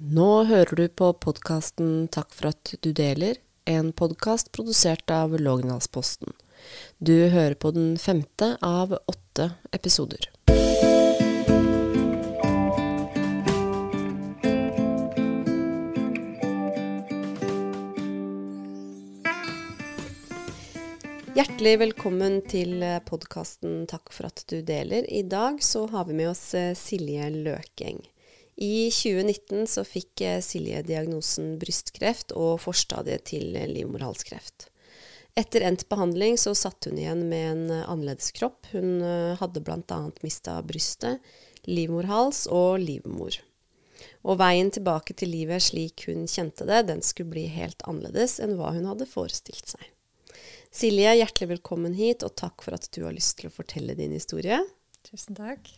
Nå hører du på podkasten Takk for at du deler, en podkast produsert av Lågendalsposten. Du hører på den femte av åtte episoder. Hjertelig velkommen til podkasten Takk for at du deler. I dag så har vi med oss eh, Silje Løkeng. I 2019 så fikk eh, Silje diagnosen brystkreft og forstadiet til livmorhalskreft. Etter endt behandling så satt hun igjen med en eh, annerledes kropp. Hun hadde bl.a. mista brystet, livmorhals og livmor. Og veien tilbake til livet slik hun kjente det, den skulle bli helt annerledes enn hva hun hadde forestilt seg. Silje, hjertelig velkommen hit, og takk for at du har lyst til å fortelle din historie. Tusen takk.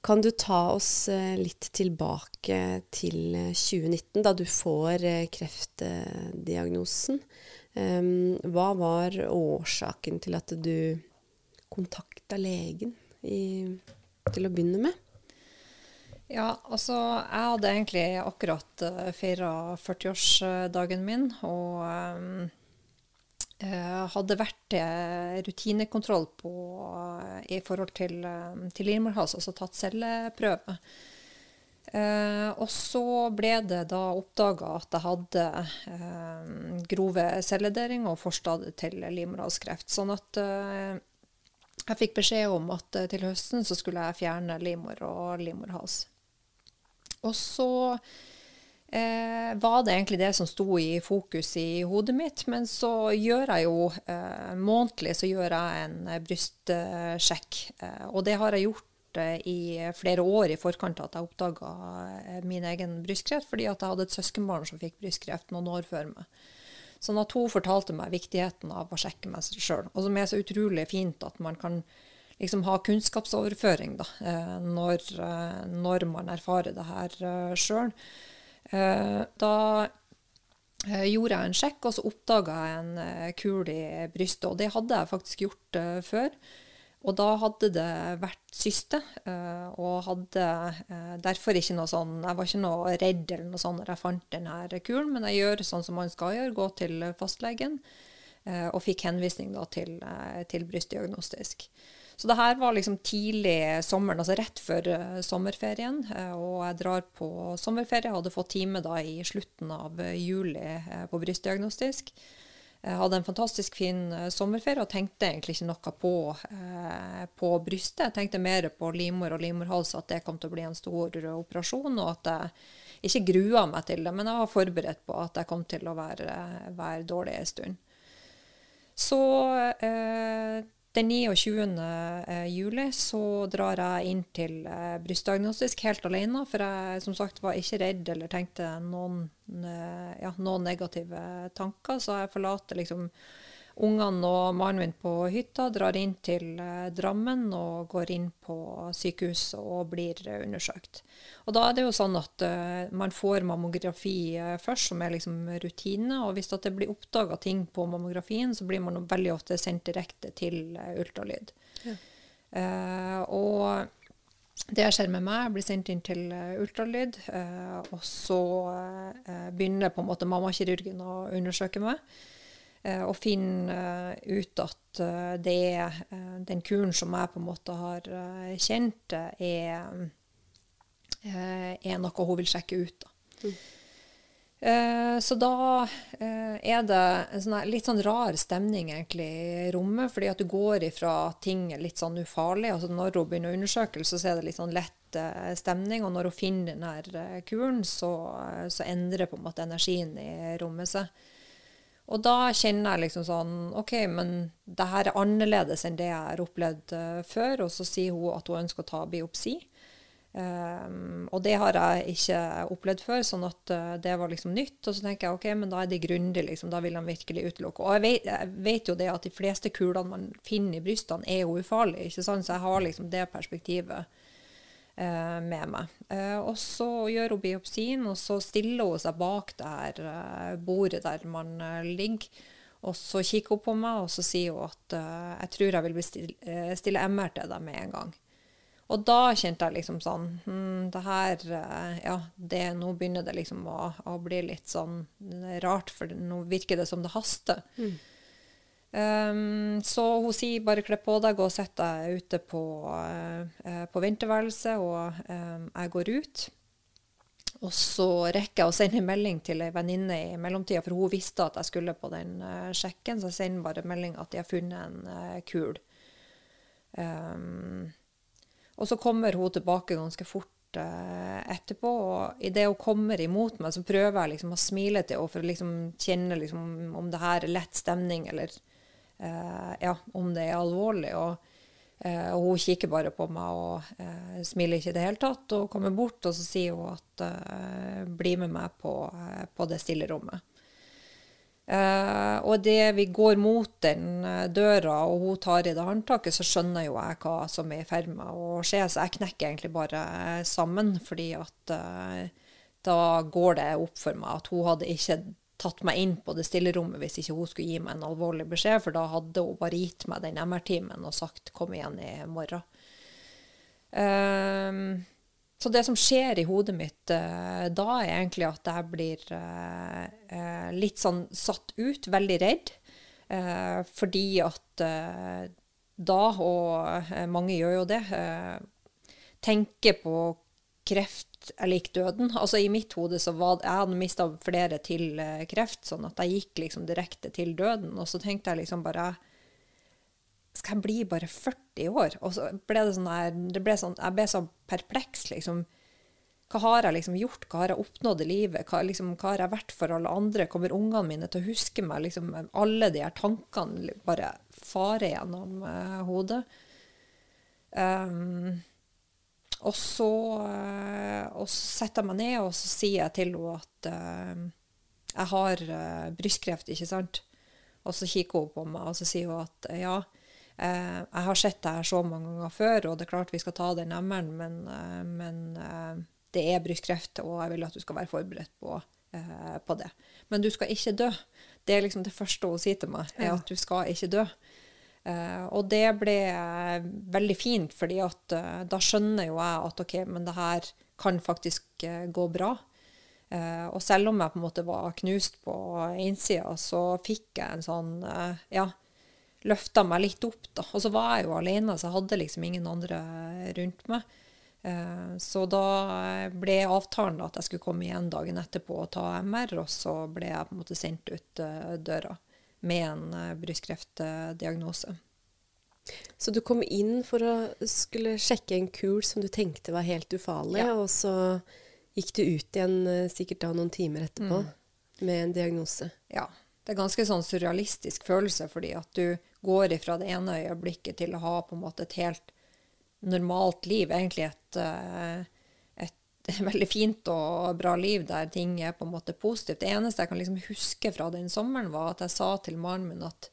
Kan du ta oss eh, litt tilbake til 2019, eh, da du får eh, kreftdiagnosen. Ehm, hva var årsaken til at du kontakta legen i, til å begynne med? Ja, altså jeg hadde egentlig akkurat feira 40-årsdagen min. Og um, Eh, hadde vært eh, rutinekontroll på, eh, i forhold til, til livmorhals, altså tatt celleprøve. Eh, og så ble det da oppdaga at jeg hadde eh, grove celledering og forstadiet til livmorhalskreft. Sånn at eh, jeg fikk beskjed om at til høsten så skulle jeg fjerne livmor og livmorhals. Og så eh, var det egentlig det som sto i fokus i hodet mitt. Men så gjør jeg jo eh, månedlig så gjør jeg en eh, brystsjekk. Eh, og det har jeg gjort eh, i flere år i forkant av at jeg oppdaga eh, min egen brystkreft, fordi at jeg hadde et søskenbarn som fikk brystkreft noen år før meg. Sånn at hun fortalte meg viktigheten av å sjekke meg sjøl. Og som er så utrolig fint at man kan liksom ha kunnskapsoverføring da, når, når man erfarer det her sjøl. Eh, da eh, gjorde jeg en sjekk, og så oppdaga jeg en eh, kul i brystet. Og det hadde jeg faktisk gjort før. Og da hadde det vært syste, og hadde derfor ikke noe sånn Jeg var ikke noe redd eller noe sånn når jeg fant denne kulen, men jeg gjør sånn som man skal gjøre, gå til fastlegen, og fikk henvisning da til, til brystdiagnostisk. Så det her var liksom tidlig sommeren, altså rett før uh, sommerferien. Uh, og jeg drar på sommerferie. Jeg hadde fått time da i slutten av uh, juli på brystdiagnostisk. Jeg hadde en fantastisk fin sommerferie og tenkte egentlig ikke noe på, på, brystet. Jeg tenkte mer på livmor og livmorhals, at det kom til å bli en stor operasjon. Og at jeg ikke grua meg til det, men jeg var forberedt på at jeg kom til å være, være dårlig en stund. Så eh, den 29. Eh, juli så drar jeg inn til eh, brystdiagnostisk helt alene, for jeg som sagt var ikke redd eller tenkte noen, eh, ja, noen negative tanker. Så jeg forlater liksom ungene og mannen min på hytta, drar inn til eh, Drammen og går inn på sykehuset og blir eh, undersøkt. Og da er det jo sånn at uh, man får mammografi uh, først, som er liksom rutine. Og hvis det blir oppdaga ting på mammografien, så blir man veldig ofte sendt direkte til uh, ultralyd. Ja. og det skjer med meg. Jeg blir sendt inn til ultralyd. og så begynner på en måte mammakirurgen å undersøke meg. Eh, og finne eh, ut at eh, det er den kuren som jeg på en måte har kjent, er, er noe hun vil sjekke ut. Da. Mm. Så da er det en sånn, litt sånn rar stemning egentlig i rommet, fordi at du går ifra ting litt sånn ufarlig. altså Når hun begynner undersøkelse, så er det litt sånn lett stemning. Og når hun finner den her kuren, så, så endrer på en måte energien i rommet seg. Og da kjenner jeg liksom sånn OK, men det her er annerledes enn det jeg har opplevd uh, før. Og så sier hun at hun ønsker å ta biopsi. Um, og det har jeg ikke opplevd før, sånn at uh, det var liksom nytt. Og så tenker jeg OK, men da er det grundig, liksom. Da vil han virkelig utelukke. Og jeg vet, jeg vet, jo det at de fleste kulene man finner i brystene, er jo ufarlige, ikke sant. Så jeg har liksom det perspektivet. Eh, med meg. Eh, og så gjør hun biopsien, og så stiller hun seg bak det her eh, bordet der man ligger. Og så kikker hun på meg, og så sier hun at jeg tror jeg vil stille MR til deg med en gang. Og da kjente jeg liksom sånn hm, Det her Ja, det, nå begynner det liksom å, å bli litt sånn rart, for nå virker det som det haster. Mm. Um, så hun sier bare kle på deg, og sett deg ute på, uh, på venterværelset, og um, jeg går ut. Og så rekker jeg å sende en melding til ei venninne i mellomtida, for hun visste at jeg skulle på den uh, sjekken, så jeg sender bare melding at de har funnet en uh, kul. Um, og så kommer hun tilbake ganske fort etterpå, og idet hun kommer imot meg, så prøver jeg liksom å smile til henne for å liksom kjenne liksom om det her er lett stemning, eller ja, om det er alvorlig. Og, uh, og, hun kikker bare på meg og smiler ikke i det hele tatt, og kommer bort, og så sier hun at bli med meg på, på det stille rommet. Uh, og det vi går mot den uh, døra, og hun tar i det håndtaket, så skjønner jo jeg hva som er i ferd med å skje. Så jeg knekker egentlig bare uh, sammen, fordi at da går det opp for meg at hun hadde ikke tatt meg inn på det stille rommet hvis ikke hun skulle gi meg en alvorlig beskjed, for da hadde hun bare gitt meg den MR-timen og sagt 'kom igjen i morgen'. Um, så det som skjer i hodet mitt uh, da, er egentlig at jeg blir uh, uh, litt sånn satt ut, veldig redd. fordi at da, og mange gjør jo det, tenker på kreft er lik døden. Altså I mitt hode så var Jeg hadde mista flere til kreft, sånn at jeg gikk liksom direkte til døden. Og så tenkte jeg liksom bare skal jeg bli bare 40 år? Og så ble det sånn jeg det ble sånn, Jeg ble så perpleks, liksom. Hva har jeg liksom gjort? Hva har jeg oppnådd i livet? Hva, liksom, hva har jeg vært for alle andre? Kommer ungene mine til å huske meg? Liksom, alle de her tankene bare farer gjennom uh, hodet. Um, og så, uh, og så, setter jeg meg ned og så sier jeg til henne at uh, jeg har brystkreft, ikke sant? Og så kikker hun på meg og så sier hun at ja, uh, jeg har sett deg her så mange ganger før, og det er klart vi skal ta den MR-en, men, eh, men eh, det er brystkreft, og jeg vil at du skal være forberedt på, på, det. Men du skal ikke dø. Det er liksom det første hun sier til meg, er at du skal ikke dø. Og det ble veldig fint, fordi at da skjønner jo jeg at OK, men det her kan faktisk gå bra. og selv om jeg på en måte var knust på innsida, så fikk jeg en sånn Ja, løfta meg litt opp, da. Og så var jeg jo alene, så jeg hadde liksom ingen andre rundt meg. Eh, så da ble avtalen at jeg skulle komme igjen dagen etterpå og ta MR, og så ble jeg på en måte sendt ut eh, døra med en eh, brystkreftdiagnose. Så du kom inn for å skulle sjekke en kul som du tenkte var helt ufarlig, ja. og så gikk du ut igjen sikkert da noen timer etterpå mm. med en diagnose? Ja. Det er ganske sånn surrealistisk følelse, fordi at du går ifra det ene øyeblikket til å ha på en måte et helt normalt liv. Egentlig et, uh, veldig fint og bra liv der ting er på en måte positivt. Det eneste jeg kan liksom huske fra den sommeren, var at jeg sa til mannen min at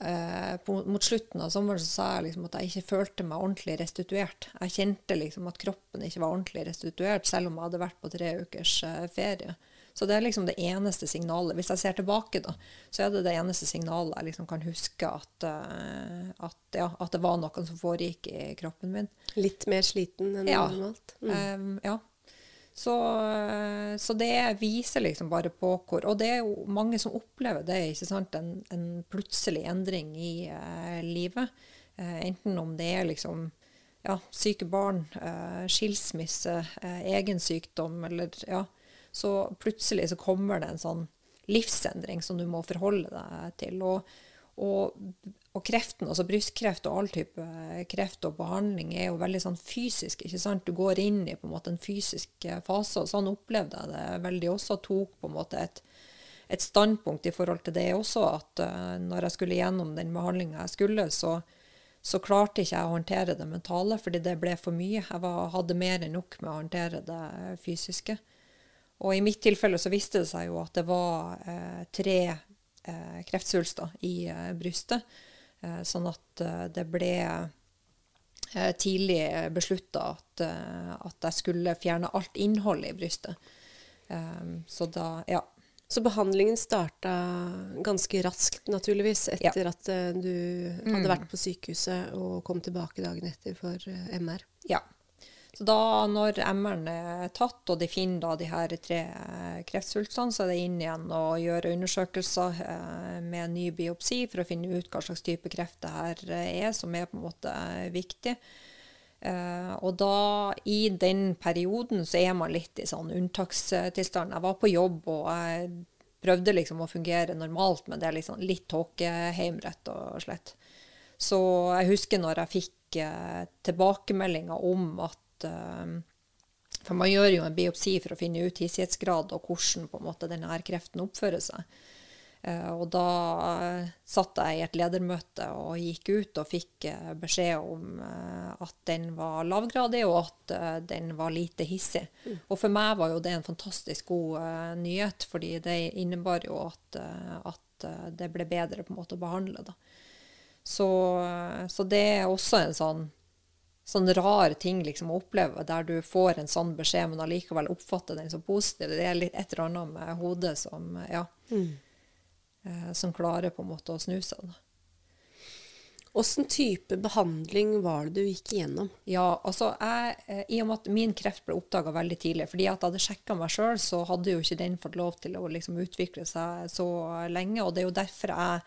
eh, mot slutten av sommeren så sa jeg liksom at jeg ikke følte meg ordentlig restituert. Jeg kjente liksom at kroppen ikke var ordentlig restituert, selv om jeg hadde vært på tre ukers eh, ferie. Så det er liksom det eneste signalet. Hvis jeg ser tilbake, da, så er det det eneste signalet jeg liksom kan huske at, uh, at, ja, at, det var noe som foregikk i kroppen min. Litt mer sliten enn ja. normalt? Mm. Um, ja. Så, så, det viser liksom bare på hvor Og det er jo mange som opplever det, ikke sant? En, en plutselig endring i eh, livet. Eh, enten om det er liksom ja, syke barn, eh, skilsmisse, egen sykdom eller ja, så plutselig så kommer det en sånn livsendring som du må forholde deg til. Og, og, og kreften, altså brystkreft og all type kreft og behandling er jo veldig sånn fysisk. ikke sant? Du går inn i på en måte en fysisk fase, og sånn opplevde jeg det veldig også. Tok på en måte et, et standpunkt i forhold til det også, at uh, når jeg skulle gjennom den behandlinga jeg skulle, så, så klarte ikke jeg å håndtere det mentale, fordi det ble for mye. Jeg var, hadde mer enn nok med å håndtere det fysiske. Og i mitt tilfelle så viste det seg jo at det var eh, tre eh, kreftsvulster i eh, brystet. Eh, sånn at eh, det ble eh, tidlig beslutta at, at, jeg skulle fjerne alt innholdet i brystet. så da, ja. Så behandlingen starta ganske raskt, naturligvis, etter ja. at du hadde mm. vært på sykehuset og kom tilbake dagen etter for MR? Ja. Så da når MR-en er tatt, og de finner da de her tre eh, kreftsvulstene, så er det inn igjen og gjøre undersøkelser uh, med ny biopsi for å finne ut hva slags type kreft det her er, som er på en måte viktig. Uh, og da, i den perioden, så er man litt i sånn unntakstilstand. Jeg var på jobb, og jeg prøvde liksom å fungere normalt, men det er liksom litt tåkeheim, rett og slett. Så jeg husker når jeg fikk uh, tilbakemeldinger om at uh, For man gjør jo en biopsi for å finne ut hissighetsgrad og hvordan på en måte denne kreften oppfører seg. Eh, og da eh, satt jeg i et ledermøte og gikk ut og fikk eh, beskjed om at den var lavgradig, og at den var lite hissig. Mm. Og for meg var jo det en fantastisk god nyhet, fordi det innebar jo at, at det ble bedre på en måte å behandle. Da. Så, så det er også en sånn sånn rar ting liksom å oppleve, der du får en sånn beskjed, men allikevel oppfatter den som positiv. Det er litt et eller annet med hodet som Ja. Mm eh, som klarer på en måte å snu seg. Hvilken type behandling var det du gikk igjennom? Ja, altså jeg, eh, I og med at min kreft ble oppdaga veldig tidlig, fordi at jeg hadde sjekka meg sjøl, så hadde jo ikke den fått lov til å liksom utvikle seg så lenge. og Det er jo derfor jeg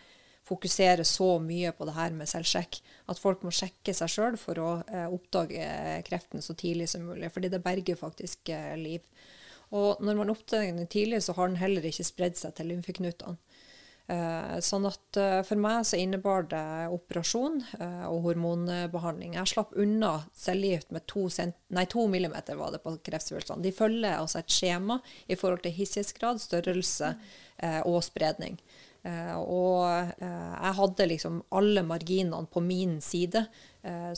fokuserer så mye på det her med selvsjekk. At folk må sjekke seg sjøl for å eh, oppdage kreften så tidlig som mulig. Fordi det berger faktisk eh, liv. Og når man oppdager den tidlig, så har den heller ikke spredd seg til lymfeknutene. Eh, sånn at eh, For meg så innebar det operasjon eh, og hormonbehandling. Jeg slapp unna cellegift med to, nei, to millimeter var det på kreftsvulstene. De følger altså et skjema i forhold til hissighetsgrad, størrelse og spredning. Og jeg hadde liksom alle marginene på min side,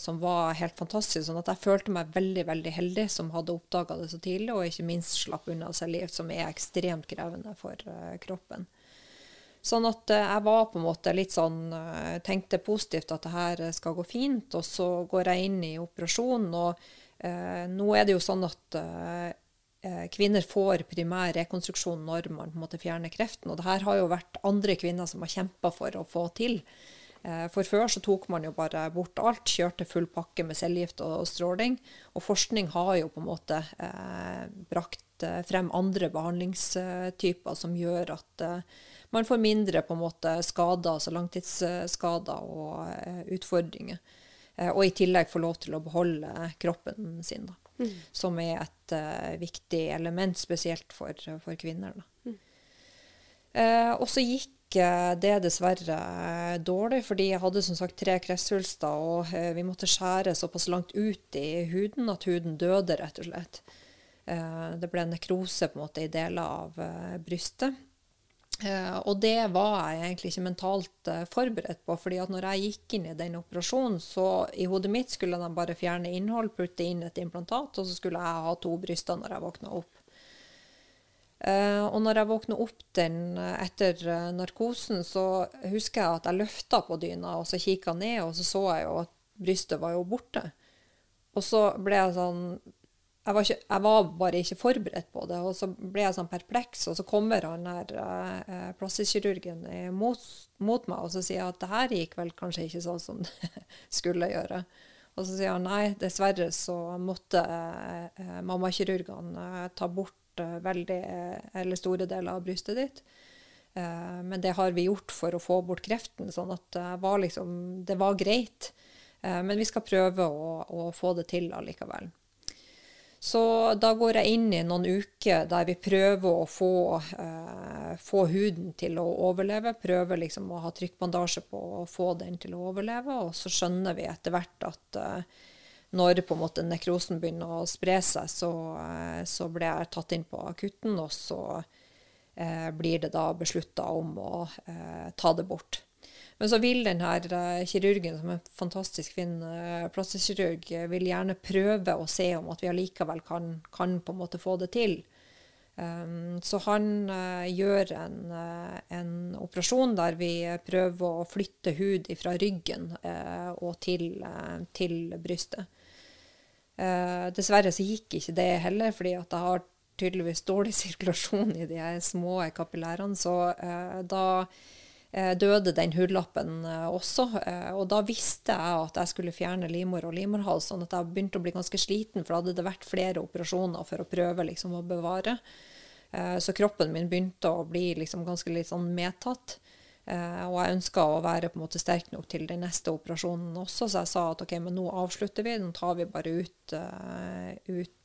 som var helt fantastisk. sånn at jeg følte meg veldig veldig heldig som hadde oppdaga det så tidlig, og ikke minst slapp unna cellegift, som er ekstremt krevende for kroppen. Sånn at eh, jeg var på en måte litt sånn eh, Tenkte positivt at det her skal gå fint. Og så går jeg inn i operasjonen, og eh, nå er det jo sånn at eh, eh, kvinner får primær rekonstruksjon når man på en måte fjerner kreften. Og det her har jo vært andre kvinner som har kjempa for å få til. Eh, for før så tok man jo bare bort alt, kjørte full pakke med cellegift og, stråling. Og forskning har jo på en måte brakt frem andre behandlingstyper som gjør at man får mindre på en måte skader, altså langtidsskader og eh, utfordringer. Og i tillegg får lov til å beholde kroppen sin, da, mm. som er et uh, viktig element, spesielt for, for kvinner. Mm. og så gikk det dessverre dårlig, fordi jeg hadde som sagt tre kreftsvulster, og vi måtte skjære såpass langt ut i huden at huden døde, rett og slett. det ble nekrose på en måte i deler av brystet. Uh, og det var jeg egentlig ikke mentalt uh, forberedt på. fordi at når jeg gikk inn i den operasjonen, så i hodet mitt skulle de bare fjerne innhold, putte inn et implantat, og så skulle jeg ha to bryster når jeg våkna opp. Uh, og når jeg våkna opp den etter narkosen, så husker jeg at jeg løfta på dyna og så kikka ned, og så så jeg jo at brystet var jo borte. Og så ble jeg sånn jeg var, ikke, jeg var, bare ikke forberedt på det. Og så ble jeg sånn perpleks, og så kommer han der eh, plastikkirurgen mot, mot, meg og så sier jeg at det her gikk vel kanskje ikke sånn som det skulle gjøre. Og så sier han nei, dessverre så måtte eh, mammakirurgene eh, ta bort eh, veldig, eh, eller store deler av brystet ditt. Eh, men det har vi gjort for å få bort kreften, sånn at var liksom, det var greit. men vi skal prøve å, å få det til allikevel. Så da går jeg inn i noen uker der vi prøver å få, eh, få huden til å overleve. Prøver liksom å ha trykkbandasje på å få den til å overleve. Og så skjønner vi etter hvert at eh, når på en måte nekrosen begynner å spre seg, så, eh, så blir jeg tatt inn på akutten, og så eh, blir det da beslutta om å eh, ta det bort. Men så vil denne uh, kirurgen, som er en fantastisk fin uh, plastikkirurg, uh, vil gjerne prøve å se om at vi allikevel kan, kan på en måte få det til. Um, så han uh, gjør en, en, operasjon der vi prøver å flytte hud fra ryggen og til, til brystet. dessverre så gikk ikke det heller, fordi at jeg har tydeligvis dårlig sirkulasjon i de små kapillærene, så eh, da eh, døde den hudlappen eh, også. Eh, og da visste jeg at jeg skulle fjerne livmor og livmorhals, sånn at jeg begynte å bli ganske sliten, for da hadde det vært flere operasjoner for å prøve liksom, å bevare. Eh, så kroppen min begynte å bli liksom, ganske litt sånn medtatt. Og jeg ønska å være på en måte sterk nok til den neste operasjonen også, så jeg sa at ok, men nå avslutter vi. Nå tar vi bare ut, uh,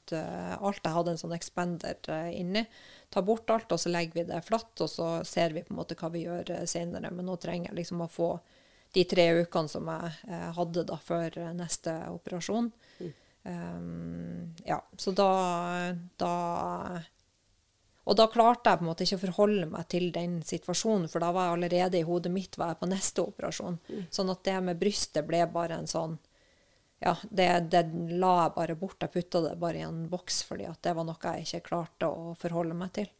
ut uh, alt. Jeg hadde en sånn expander inni. Ta bort alt, og så legger vi det flatt, og så ser vi på en måte hva vi gjør senere. Men nå trenger jeg liksom å få de tre ukene som jeg hadde da før neste operasjon. Mm. Um, ja, så da, da og da klarte jeg på en måte ikke å forholde meg til den situasjonen, for da var jeg allerede i hodet mitt var jeg på neste operasjon. Mm. Sånn at det med brystet ble bare en sånn Ja, det, det la jeg bare bort. Jeg putta det bare i en boks, fordi at det var noe jeg ikke klarte å forholde meg til.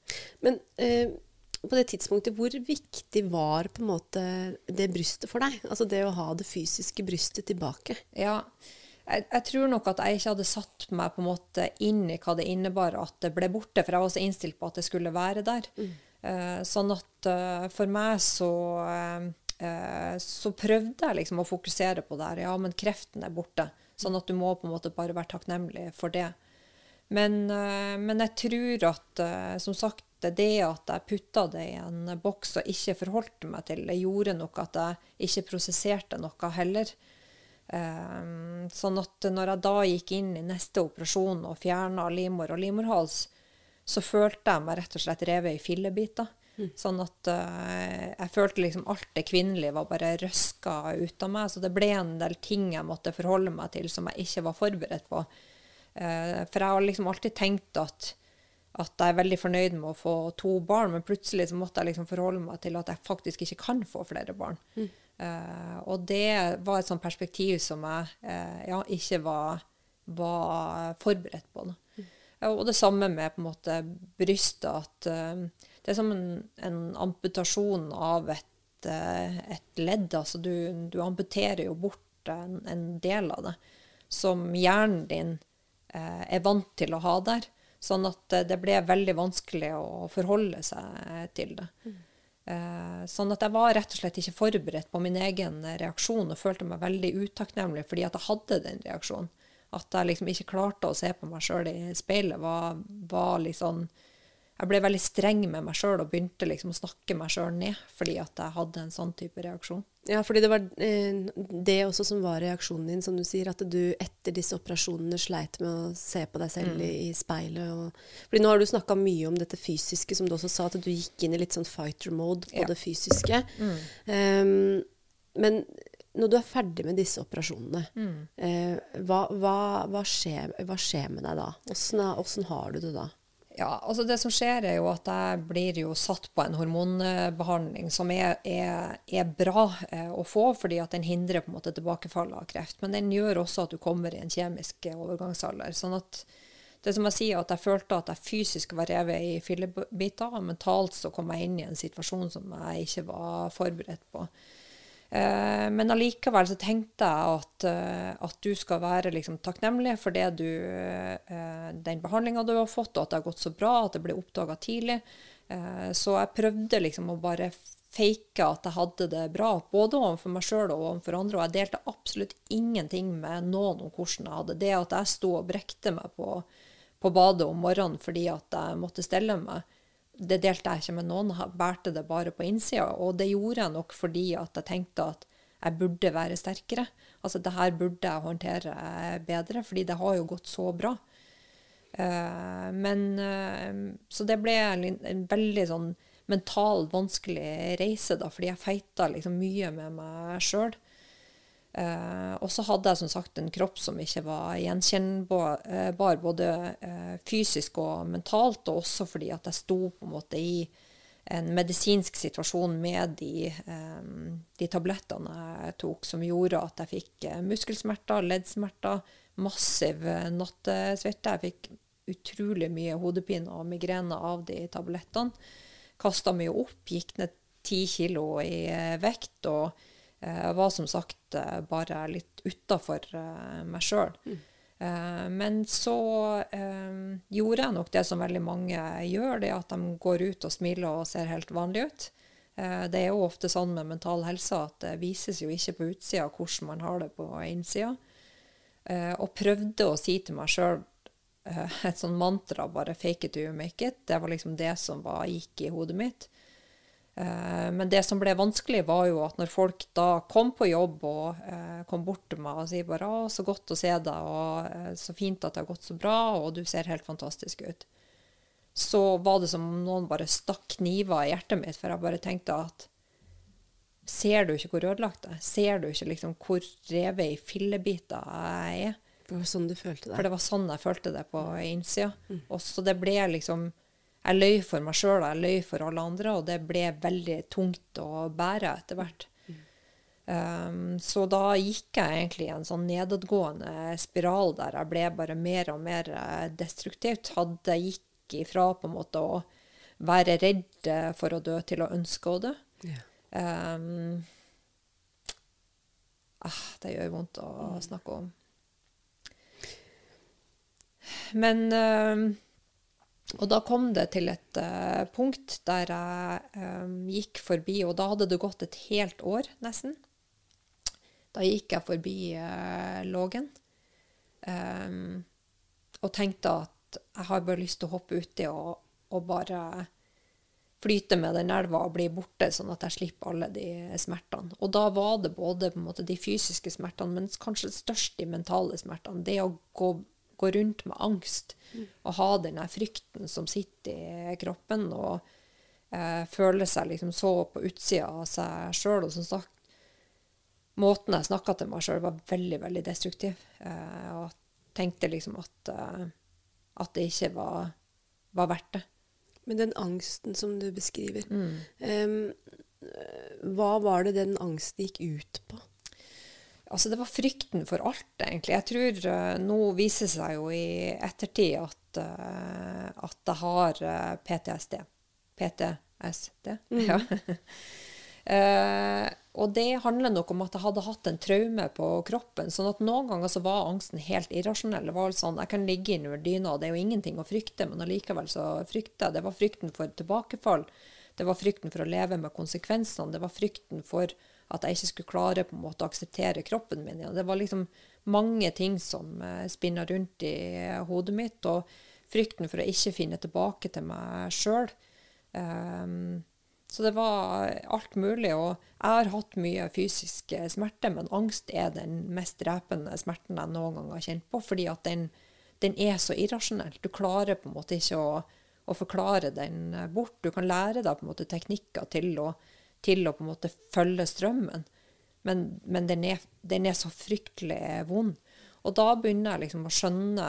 Men eh, på det tidspunktet, hvor viktig var på en måte det brystet for deg? Altså det å ha det fysiske brystet tilbake? Ja, jeg, jeg, tror nok at jeg ikke hadde satt meg på en måte inn i hva det innebar at det ble borte, for jeg var så innstilt på at det skulle være der. Mm. Eh, sånn at eh, for meg så uh, så prøvde jeg liksom å fokusere på det her. Ja, men kreften er borte. Sånn at du må på en måte bare være takknemlig for det. Men, men jeg tror at som sagt, det at jeg putta det i en boks og ikke forholdt meg til det, gjorde nok at jeg ikke prosesserte noe heller. Sånn at når jeg da gikk inn i neste operasjon og fjerna livmor og livmorhals, så følte jeg meg rett og slett revet i fillebiter. Mm. Sånn at uh, jeg følte liksom alt det kvinnelige var bare røska ut av meg. Så det ble en del ting jeg måtte forholde meg til som jeg ikke var forberedt på. Uh, for jeg har liksom alltid tenkt at, at jeg er veldig fornøyd med å få to barn, men plutselig så måtte jeg liksom forholde meg til at jeg faktisk ikke kan få flere barn. Mm. Uh, og det var et sånt perspektiv som jeg ja, ikke var, var, forberedt på. Mm. Og det samme med på en måte brystet. At det er som en, en amputasjon av et, et ledd. Altså du, du, amputerer jo bort en, en, del av det som hjernen din er vant til å ha der. Sånn at det ble veldig vanskelig å forholde seg til det. Mm. Eh, sånn at jeg var rett og slett ikke forberedt på min egen reaksjon og følte meg veldig utakknemlig fordi at jeg hadde den reaksjonen. At jeg liksom ikke klarte å se på meg sjøl i speilet, var, var liksom jeg ble veldig streng med meg sjøl og begynte liksom å snakke meg sjøl ned fordi at jeg hadde en sånn type reaksjon. Ja, fordi det var eh, det også som var reaksjonen din, som du sier. At du etter disse operasjonene sleit med å se på deg selv mm. i, i, speilet. Og, fordi nå har du snakka mye om dette fysiske, som du også sa, at du gikk inn i litt sånn fighter mode på ja. det fysiske. Mm. Um, men når du er ferdig med disse operasjonene, mm. eh, hva, hva, hva, skjer, hva, skjer, med deg da? Åssen har du det da? Ja, altså Det som skjer, er jo at jeg blir jo satt på en hormonbehandling som er, er, er bra eh, å få, fordi at den hindrer på en måte tilbakefall av kreft. Men den gjør også at du kommer i en kjemisk overgangsalder. sånn at det som jeg sier, at jeg følte at jeg fysisk var revet i fillebiter, og mentalt så kom jeg inn i en situasjon som jeg ikke var forberedt på. Eh, men allikevel så tenkte jeg at, eh, at du skal være liksom takknemlig for du, eh, den behandlinga du har fått, og at det har gått så bra, at det ble oppdaga tidlig. Så jeg prøvde liksom å bare fake at jeg hadde det bra, både overfor meg sjøl og overfor andre. Og jeg delte absolutt ingenting med noen om hvordan jeg hadde det. At jeg sto og brekte meg på, på badet om morgenen fordi at jeg måtte stelle meg det delte jeg ikke med noen, bærte det bare på innsida. Og det gjorde jeg nok fordi at jeg tenkte at jeg burde være sterkere. Altså det her burde jeg håndtere bedre, fordi det har jo gått så bra. Uh, men uh, Så det ble en, veldig sånn mental vanskelig reise, da, fordi jeg feita liksom mye med meg sjøl. Uh, og så hadde jeg som sagt en kropp som ikke var gjenkjennbar, uh, både uh, fysisk og mentalt, og også fordi at jeg sto på en måte i en medisinsk situasjon med de, de tablettene jeg tok, som gjorde at jeg fikk muskelsmerter, leddsmerter, massiv nattesvette. Jeg fikk utrolig mye hodepine og migrene av de tablettene. Kasta mye opp, gikk ned ti kilo i vekt. og jeg var som sagt bare litt utafor meg sjøl. Mm. Eh, men så eh, gjorde jeg nok det som veldig mange gjør, det at de går ut og smiler og ser helt vanlig ut. Eh, det er jo ofte sånn med mental helse at det vises jo ikke på utsida hvordan man har det på innsida. Eh, og prøvde å si til meg sjøl eh, et sånn mantra, bare 'fake it you make it'. Det var liksom det som var, gikk i hodet mitt. Eh, men det som ble vanskelig, var jo at når folk da kom på jobb og eh, kom bort til meg og sier bare 'Å, så godt å se deg', og eh, 'så fint at det har gått så bra', og 'du ser helt fantastisk ut', så var det som om noen bare stakk kniver i hjertet mitt, for jeg bare tenkte at Ser du ikke hvor ødelagt jeg er? Ser du ikke liksom hvor revet i fillebiter jeg er? Det var sånn du følte det? For det. var sånn jeg følte det på innsida. Og så det ble liksom Jeg løy for meg sjøl og jeg løy for alle andre, og det ble veldig tungt å bære etter hvert. Um, så da gikk jeg egentlig i en sånn nedadgående spiral der jeg ble bare mer og mer eh, destruktivt. Hadde gikk ifra på en måte å være redd eh, for å dø til å ønske å dø. Yeah. Um, ah, det gjør vondt å snakke om. Men um, Og da kom det til et uh, punkt der jeg um, gikk forbi, og da hadde det gått et helt år, nesten. Da gikk jeg forbi uh, Lågen um, og tenkte at jeg har bare lyst til å hoppe uti og, og bare flyte med den elva og bli borte, sånn at jeg slipper alle de smertene. Og da var det både måte, de fysiske smertene, men kanskje størst de mentale smertene. Det å gå, gå rundt med angst og ha den frykten som sitter i kroppen, og eh, føle seg liksom så på utsida av seg sjøl. Og som sagt, måten jeg snakka til meg sjøl, var veldig, veldig destruktiv. Eh, og tenkte liksom at, eh, at det ikke var, var verdt det. Men den angsten som du beskriver, Mm. um, hva var det den angsten gikk ut på? Altså, det var frykten for alt, egentlig. Jeg tror uh, Nå viser det seg jo i ettertid at, uh, at jeg har uh, PTSD. PTSD, ja. Eh, og det handler nok om at jeg hadde hatt en traume på kroppen. sånn at noen ganger så var angsten helt irrasjonell. Det var sånn, Jeg kan ligge innunder dyna, og det er jo ingenting å frykte, men allikevel så frykter jeg. Det var frykten for tilbakefall. Det var frykten for å leve med konsekvensene. Det var frykten for at jeg ikke skulle klare på en måte å akseptere kroppen min Ja. Det var liksom mange ting som uh, spinna rundt i hodet mitt, og frykten for å ikke finne tilbake til meg sjøl. så det var alt mulig. Og jeg har hatt mye fysisk eh, smerte, men angst er den mest drepende smerten jeg noen gang har kjent på, fordi at den, den er så irrasjonell. Du klarer på en måte ikke å, å forklare den eh, bort. Du kan lære deg på en måte teknikker til å, til å på en måte følge strømmen, men, men den, er, den er så fryktelig vond. Og da begynner jeg liksom å skjønne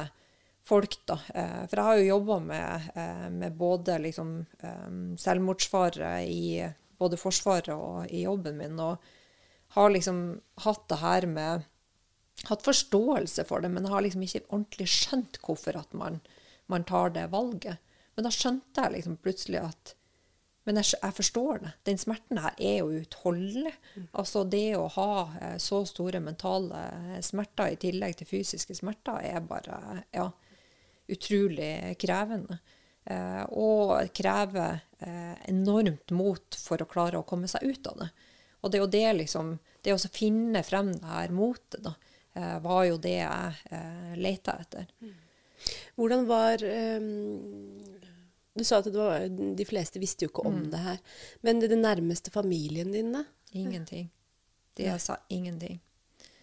folk, da. Eh, For jeg har jo jobba med, eh, med både liksom eh, selvmordsfare i både Forsvaret og i jobben min, og har liksom hatt det her med Hatt forståelse for det, men har liksom ikke ordentlig skjønt hvorfor at man, man tar det valget. Men da skjønte jeg liksom plutselig at men jeg, jeg forstår det. Den smerten her er jo uutholdelig. Altså det å ha eh, så store mentale smerter i tillegg til fysiske smerter er bare ja, utrolig krevende. Eh, og krever eh, enormt mot for å klare å komme seg ut av det. Og det er det liksom Det å finne frem det her motet, da, eh, var jo det jeg eh, leita etter. Hvordan var em, Du sa at det var, de fleste visste jo ikke om Mm. det her. Men det, det nærmeste familien din, da? Ingenting. De sa ingenting.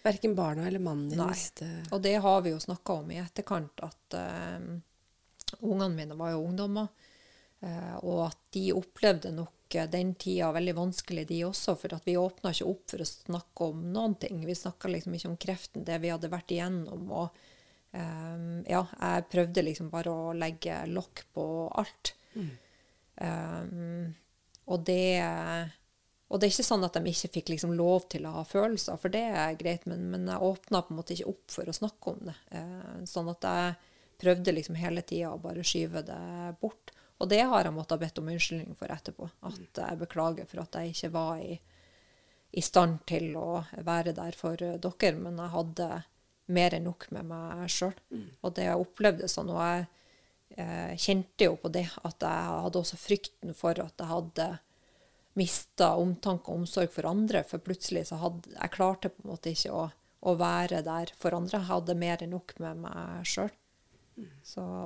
Verken barna eller mannen din Nei. visste Og det har vi jo snakka om i etterkant, at eh, ungene mine var jo ungdommer. Uh, og at de opplevde nok uh, den tida veldig vanskelig, de også. For at vi åpna ikke opp for å snakke om noen ting. Vi snakka liksom ikke om kreften, det vi hadde vært igjennom. Og eh, ja, jeg prøvde liksom bare å legge lokk på alt. Eh, og det og det er ikke sånn at de ikke fikk liksom lov til å ha følelser, for det er greit, men, men jeg åpna på en måte ikke opp for å snakke om det. Uh, sånn at jeg prøvde liksom hele tida å bare skyve det bort. Og det har jeg måttet ha bedt om unnskyldning for etterpå. At jeg beklager for at jeg ikke var i, i stand til å være der for dere. Men jeg hadde mer enn nok med meg sjøl. Og det jeg opplevde sånn, og jeg eh, kjente jo på det, at jeg hadde også frykten for at jeg hadde mista omtanke og omsorg for andre, for plutselig så hadde jeg klarte på en måte ikke å, å være der for andre. Jeg hadde mer enn nok med meg sjøl.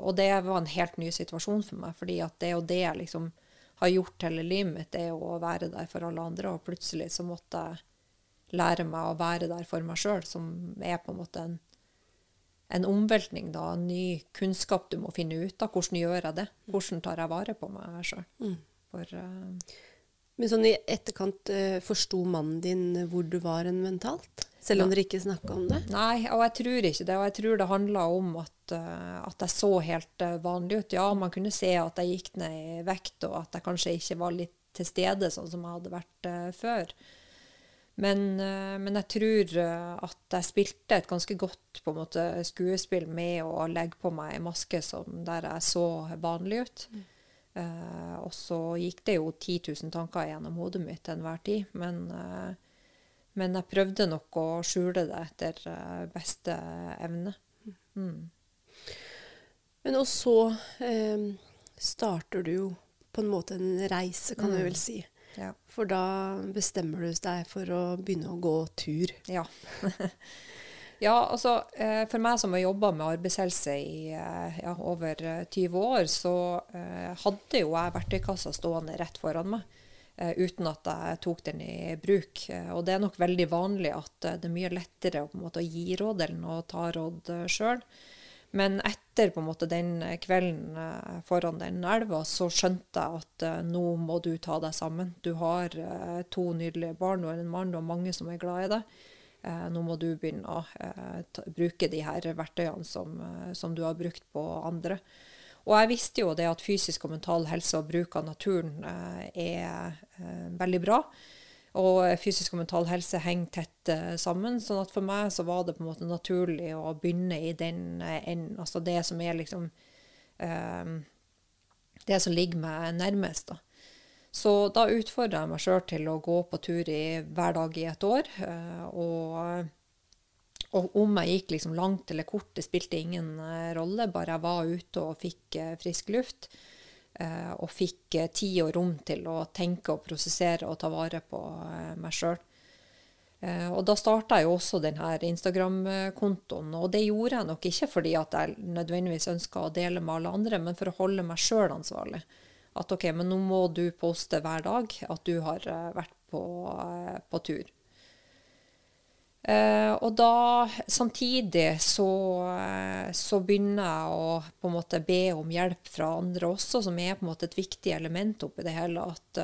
Og det var en helt ny situasjon for meg, fordi at det jo det jeg liksom har gjort hele livet mitt, det er jo å være der for alle andre, og plutselig så måtte jeg lære meg å være der for meg sjøl, som er på en måte en, en omveltning, da, en ny kunnskap du må finne ut av. Hvordan gjør jeg det? Hvordan tar jeg vare på meg sjøl? Mm. Uh, men sånn i etterkant, eh, forsto mannen din hvor du var en mentalt? Selv om dere ikke snakka om det? Nei, og jeg tror ikke det. Og jeg tror det handla om at, uh, at, jeg så helt uh, vanlig ut. Ja, man kunne se at jeg gikk ned i vekt, og at jeg kanskje ikke var litt til stede sånn som jeg hadde vært uh, før. Men, men, jeg tror at jeg spilte et ganske godt måte, skuespill med å legge på meg en maske som, der jeg så vanlig ut. Mm. Uh, og så gikk det jo 10 000 tanker gjennom hodet mitt til enhver tid. Men, uh, men, jeg prøvde nok å skjule det etter beste evne. Mm. Men og så starter du jo på en måte en reise, kan mm. du vel si. Ja. For da bestemmer du deg for å begynne å gå tur. Ja. Ja, altså eh, for meg som har jobba med arbeidshelse i eh, ja, over 20 eh, år, så hadde jo jeg verktøykassa stående rett foran meg. Uten at jeg tok den i bruk. Og det er nok veldig vanlig at det er mye lettere å, måte, å gi råd enn å ta råd sjøl. Men etter på en måte, den kvelden foran den elva, så skjønte jeg at nå må du ta deg sammen. Du har to nydelige barn og en mann og mange som er glad i deg. Eh, nå må du begynne å eh, bruke de her verktøyene som, eh, som, du har brukt på andre. Og jeg visste jo det at fysisk og mental helse og bruk av naturen er veldig bra. Og fysisk og mental helse henger tett sammen. sånn at for meg så var det på en måte naturlig å begynne i den enden. Altså det som er liksom Det som ligger meg nærmest, da. Så da utfordra jeg meg sjøl til å gå på tur i, hver dag i et år. Eh, og, og, om jeg gikk liksom langt eller kort, det spilte ingen eh, rolle. Bare jeg var ute og fikk eh, frisk luft. Og fikk tid og rom til å tenke og prosessere og ta vare på meg sjøl. Og da starta jeg også denne Instagram-kontoen. Og det gjorde jeg nok ikke fordi at jeg nødvendigvis ønska å dele med alle andre, men for å holde meg sjøl ansvarlig. At OK, men nå må du poste hver dag at du har vært på, på tur. Uh, og da samtidig så, så, begynner jeg å på en måte be om hjelp fra andre også, som er på en måte et viktig element oppi det hele. At,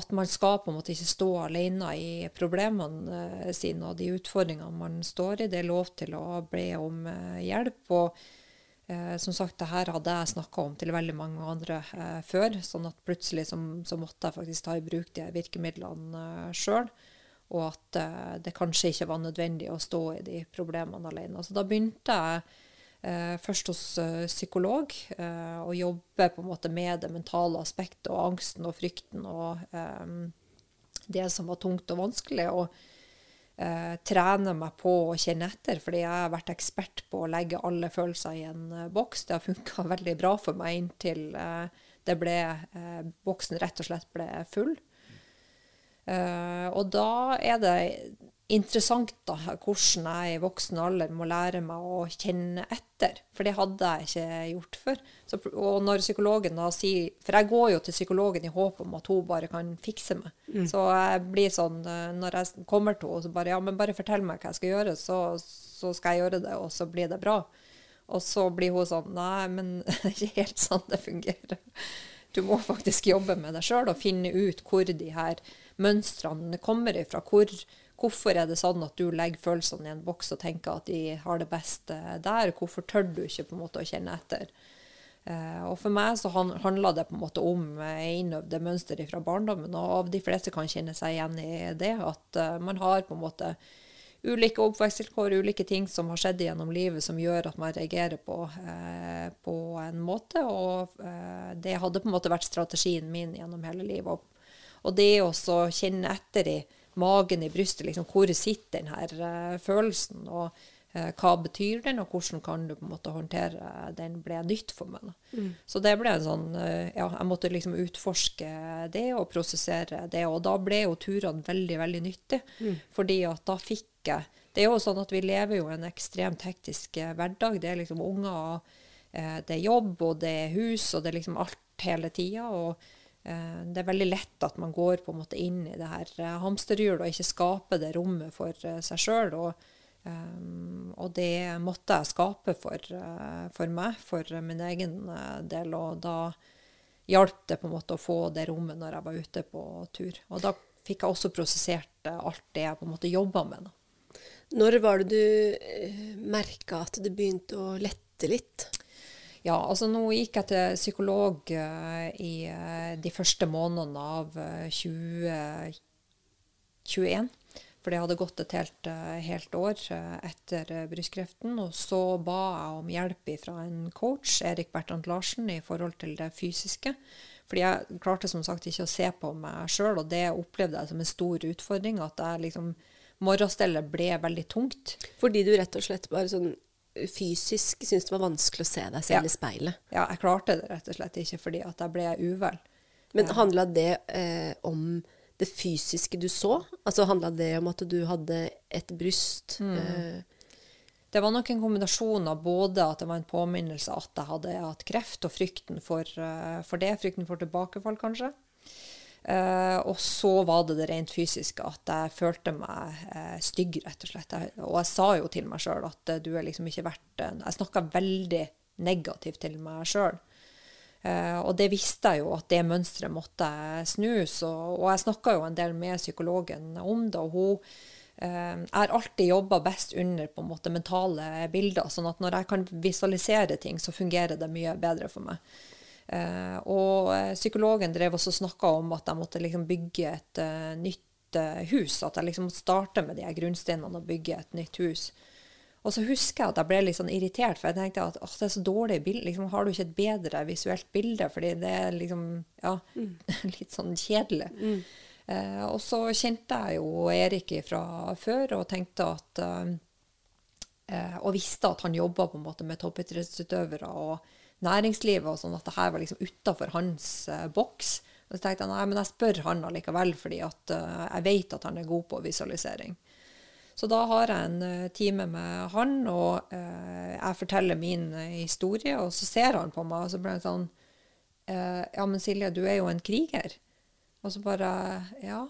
at man skal på en måte ikke stå alene i problemene sine og de utfordringene man står i. Det er lov til å be om hjelp. og som sagt, det her hadde jeg snakka om til veldig mange andre før. sånn at plutselig så, så, måtte jeg faktisk ta i bruk de virkemidlene eh, sjøl. Og at uh, det kanskje ikke var nødvendig å stå i de problemene alene. Så da begynte jeg uh, først hos uh, psykolog og jobbe på en måte med det mentale aspektet og angsten og frykten og det som var tungt og vanskelig. og trene meg på å kjenne etter, fordi jeg har vært ekspert på å legge alle følelser i en uh, boks. Det har funka veldig bra for meg inntil uh, det ble, uh, boksen rett og slett ble full. Og da er det interessant da, hvordan jeg i voksen alder må lære meg å kjenne etter. For det hadde jeg ikke gjort før. Så, og når psykologen da sier For jeg går jo til psykologen i håp om at hun bare kan fikse meg. Mm. Så jeg blir sånn eh, Når jeg kommer til henne, så bare Ja, men bare fortell meg hva jeg skal gjøre, så, så skal jeg gjøre det, og så blir det bra. Og så blir hun sånn Nei, men det er ikke helt sånn det fungerer. Du må faktisk jobbe med deg sjøl og finne ut hvor de her mønstrene kommer ifra. Hvor, Hvorfor er det sånn at du legger følelsene i en boks og tenker at de har det beste der? Hvorfor tør du ikke på en måte å kjenne etter? Uh, og For meg så han, handla det på en måte om uh, innøvde mønster fra barndommen. Og de fleste kan kjenne seg igjen i det. At uh, man har på en måte ulike oppvekstvilkår, ulike ting som har skjedd gjennom livet som gjør at man reagerer på, på en måte. Og det hadde på en måte vært strategien min gjennom hele livet. Og, og det å kjenne etter i magen i brystet. Liksom, hvor sitter denne uh, følelsen? Og Eh, hva betyr den, og hvordan kan du på en måte håndtere den, ble nytt for meg. Mm. Så det ble en sånn eh, Ja, jeg måtte liksom utforske det og prosessere det. Og da ble jo turene veldig, veldig nyttige. Mm. Fordi at da fikk jeg Det er jo sånn at vi lever jo en ekstremt hektisk eh, hverdag. Det er liksom unger, det er jobb, og det er hus, og det er liksom alt hele tida. Og det er veldig lett at man går på en måte inn i det her hamsterhjulet og ikke skaper det rommet for seg sjøl. Og Um, og det måtte jeg skape for, uh, for, meg, for min egen uh, del. Og da hjalp det på en måte å få det rommet når jeg var ute på tur. Og da fikk jeg også prosessert uh, alt det jeg på en måte jobba med. Da. Når var det du uh, merka at det begynte å lette litt? Ja, altså nå gikk jeg til psykolog i de første månedene av 2021. For det hadde gått et helt, eh, helt år eh, etter eh, brystkreften. Og så ba jeg om hjelp fra en coach, Erik Bertrand Larsen, i forhold til det fysiske. Fordi jeg klarte som sagt ikke å se på meg sjøl, og det opplevde jeg som en stor utfordring. At jeg liksom Morgenstellet ble veldig tungt. Fordi du rett og slett bare sånn fysisk syntes det var vanskelig å se deg selv ja. i speilet? Ja, jeg klarte det rett og slett ikke fordi at jeg ble uvel. Men handla det eh, om det fysiske du så? Altså Handla det om at du hadde et bryst? Mm. Eh. Det var nok en kombinasjon av både at det var en påminnelse at jeg hadde hatt kreft, og frykten for, uh, for det. Frykten for tilbakefall, kanskje. Uh, og så var det det rent fysiske, at jeg følte meg uh, stygg, rett og slett. Jeg, og jeg sa jo til meg sjøl at du er liksom ikke verdt Jeg snakka veldig negativt til meg sjøl. Uh, og det visste jeg jo at det mønsteret måtte snus. Og, og jeg snakka jo en del med psykologen om det. og hun uh, har alltid jobba best under på en måte mentale bilder. sånn at når jeg kan visualisere ting, så fungerer det mye bedre for meg. Uh, og psykologen drev også snakka om at jeg måtte liksom bygge et nytt hus. At jeg liksom måtte starte med de grunnsteinene og bygge et nytt hus. Og så husker jeg at jeg ble litt sånn irritert, for jeg tenkte at det er så dårlig bilde. Liksom, har du ikke et bedre visuelt bilde? Fordi det er liksom ja, mm. litt sånn kjedelig. Mm. Eh, og så kjente jeg jo Erik fra før og tenkte at eh, eh Og visste at han jobba på en måte med toppidrettsutøvere og næringslivet, og sånn at det her var liksom utafor hans eh, boks. Og så tenkte jeg nei, men jeg spør han allikevel, fordi at eh, jeg vet at han er god på visualisering. Så da har jeg en uh, time med han, og eh, jeg forteller min uh, historie, og så ser han på meg, og så blir han sånn Ja, men Silje, du er jo en kriger. Og så bare Ja.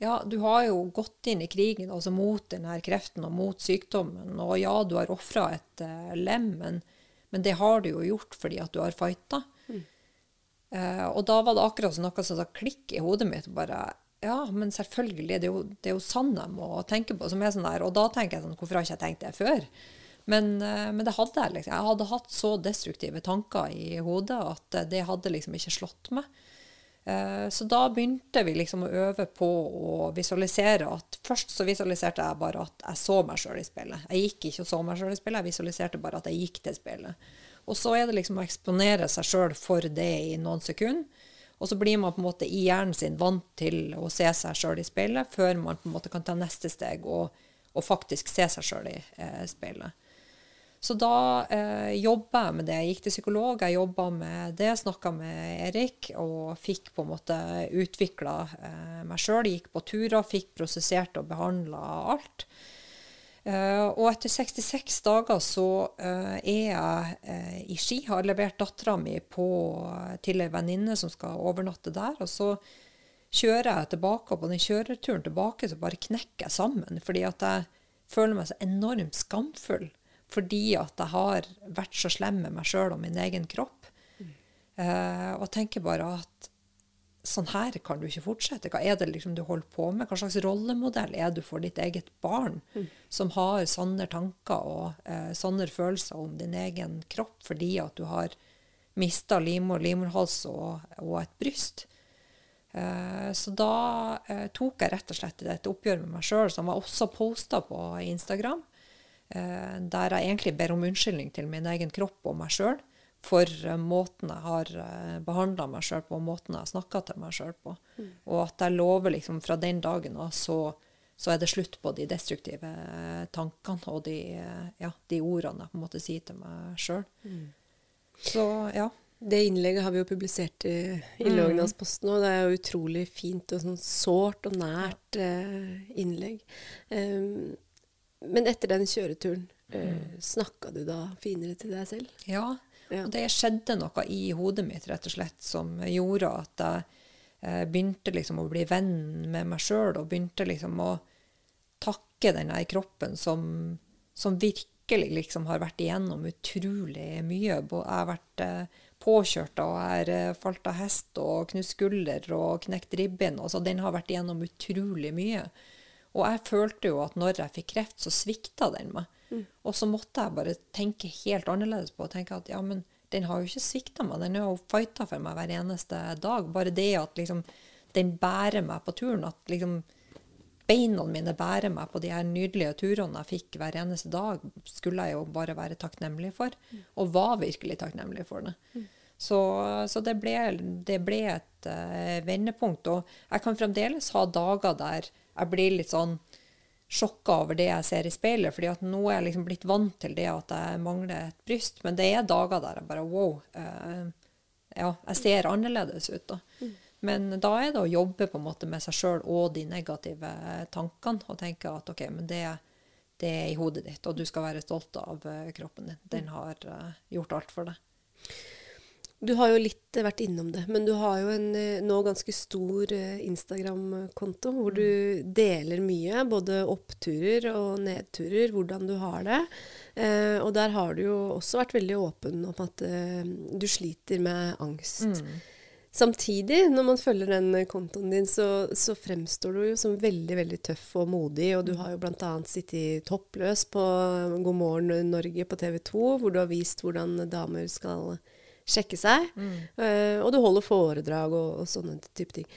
Ja, du har jo gått inn i krigen altså mot denne kreften og mot sykdommen. Og ja, du har ofra et lem, men, men, det har du jo gjort fordi at du har fighta. Mm. og da var det akkurat som noe som sa klikk i hodet mitt. bare ja, men selvfølgelig. Det er jo, det er jo sånn jeg må tenke på. som er sånn der, Og da tenker jeg sånn Hvorfor har ikke jeg tenkt det før? Men, eh, men det hadde jeg. liksom. Jeg hadde hatt så destruktive tanker i hodet at det hadde liksom ikke slått meg. Eh, så da begynte vi liksom å øve på å visualisere at Først så visualiserte jeg bare at jeg så meg sjøl i speilet. Jeg gikk ikke og så meg sjøl i speilet, jeg visualiserte bare at jeg gikk til speilet. Og så er det liksom å eksponere seg sjøl for det i noen sekunder. Og så blir man på en måte i hjernen sin vant til å se seg sjøl i speilet, før man på en måte kan ta neste steg og, og faktisk se seg sjøl i eh, speilet. Så da eh, jobba jeg med det. Jeg gikk til psykolog, jeg jobba med det, snakka med Erik og fikk på en måte utvikla eh, meg sjøl. Gikk på turer, fikk prosessert og behandla alt. Uh, og etter 66 dager så uh, er jeg uh, i Ski, har levert dattera mi til ei venninne som skal overnatte der. Og så kjører jeg tilbake, og på den kjøreturen tilbake så bare knekker jeg sammen. Fordi at jeg føler meg så enormt skamfull fordi at jeg har vært så slem med meg sjøl og min egen kropp. Mm. og tenker bare at sånn her kan du ikke fortsette. Hva er det liksom du holder på med? Hva slags rollemodell er du for ditt eget barn, mm. som har sånne tanker og eh, sånne følelser om din egen kropp fordi at du har mista livmor, livmorhals og, og, et bryst? Eh, så da eh, tok jeg rett og slett et oppgjør med meg sjøl, som jeg også posta på Instagram, eh, der jeg egentlig ber om unnskyldning til min egen kropp og meg sjøl for eh, måten jeg har eh, behandla meg sjøl på, og måten jeg har snakka til meg sjøl på. Mm. Og at jeg lover liksom fra den dagen av, så, så er det slutt på de destruktive tankene og de, ja, de ordene jeg på en måte sier til meg sjøl. Mm. Så ja. Det innlegget har vi jo publisert i, i mm. Lågendalsposten, og det er jo utrolig fint og sånn sårt og nært eh, innlegg. Um, men etter den kjøreturen, eh, mm. snakka du da finere til deg selv? Ja, ja. og det skjedde noe i hodet mitt rett og slett som gjorde at jeg eh, begynte liksom å bli venn med meg sjøl, og begynte liksom å takke denne kroppen som, som virkelig liksom har vært igjennom utrolig mye. Jeg har vært eh, påkjørt og har eh, falt av hest og knust skulder og knekt ribben. Altså, den har vært igjennom utrolig mye. Og jeg følte jo at når jeg fikk kreft, så svikta den meg. Mm. Og så måtte jeg bare tenke helt annerledes på tenke at ja, men den har jo ikke svikta meg. Den har jo fighta for meg hver eneste dag. Bare det at liksom den bærer meg på turen, at liksom beina mine bærer meg på de her nydelige turene jeg fikk hver eneste dag, skulle jeg jo bare være takknemlig for. Og var virkelig takknemlig for det. Så, så det, ble, det, ble, et uh, vendepunkt. Og jeg kan fremdeles ha dager der jeg blir litt sånn sjokka over det jeg ser i speilet. fordi at nå er jeg liksom blitt vant til det at jeg mangler et bryst. Men det er dager der jeg bare wow. Uh, ja, jeg ser annerledes ut. da. Mm. Men da er det å jobbe på en måte med seg sjøl og de negative tankene, og tenke at OK, men det, det, er i hodet ditt, og du skal være stolt av eh, kroppen din. Den har uh, gjort alt for deg. Du har jo litt vært innom det, men du har jo en eh, nå ganske stor Instagram-konto hvor du mm. deler mye, både oppturer og nedturer, hvordan du har det. Eh, og der har du jo også vært veldig åpen om at eh, du sliter med angst. Mm. Samtidig, når man følger den kontoen din, så, så, fremstår du jo som veldig veldig tøff og modig. Og du har jo bl.a. sittet toppløs på God morgen Norge på TV 2, hvor du har vist hvordan damer skal sjekke seg. Mm. Uh, og du holder foredrag og, og sånne type ting.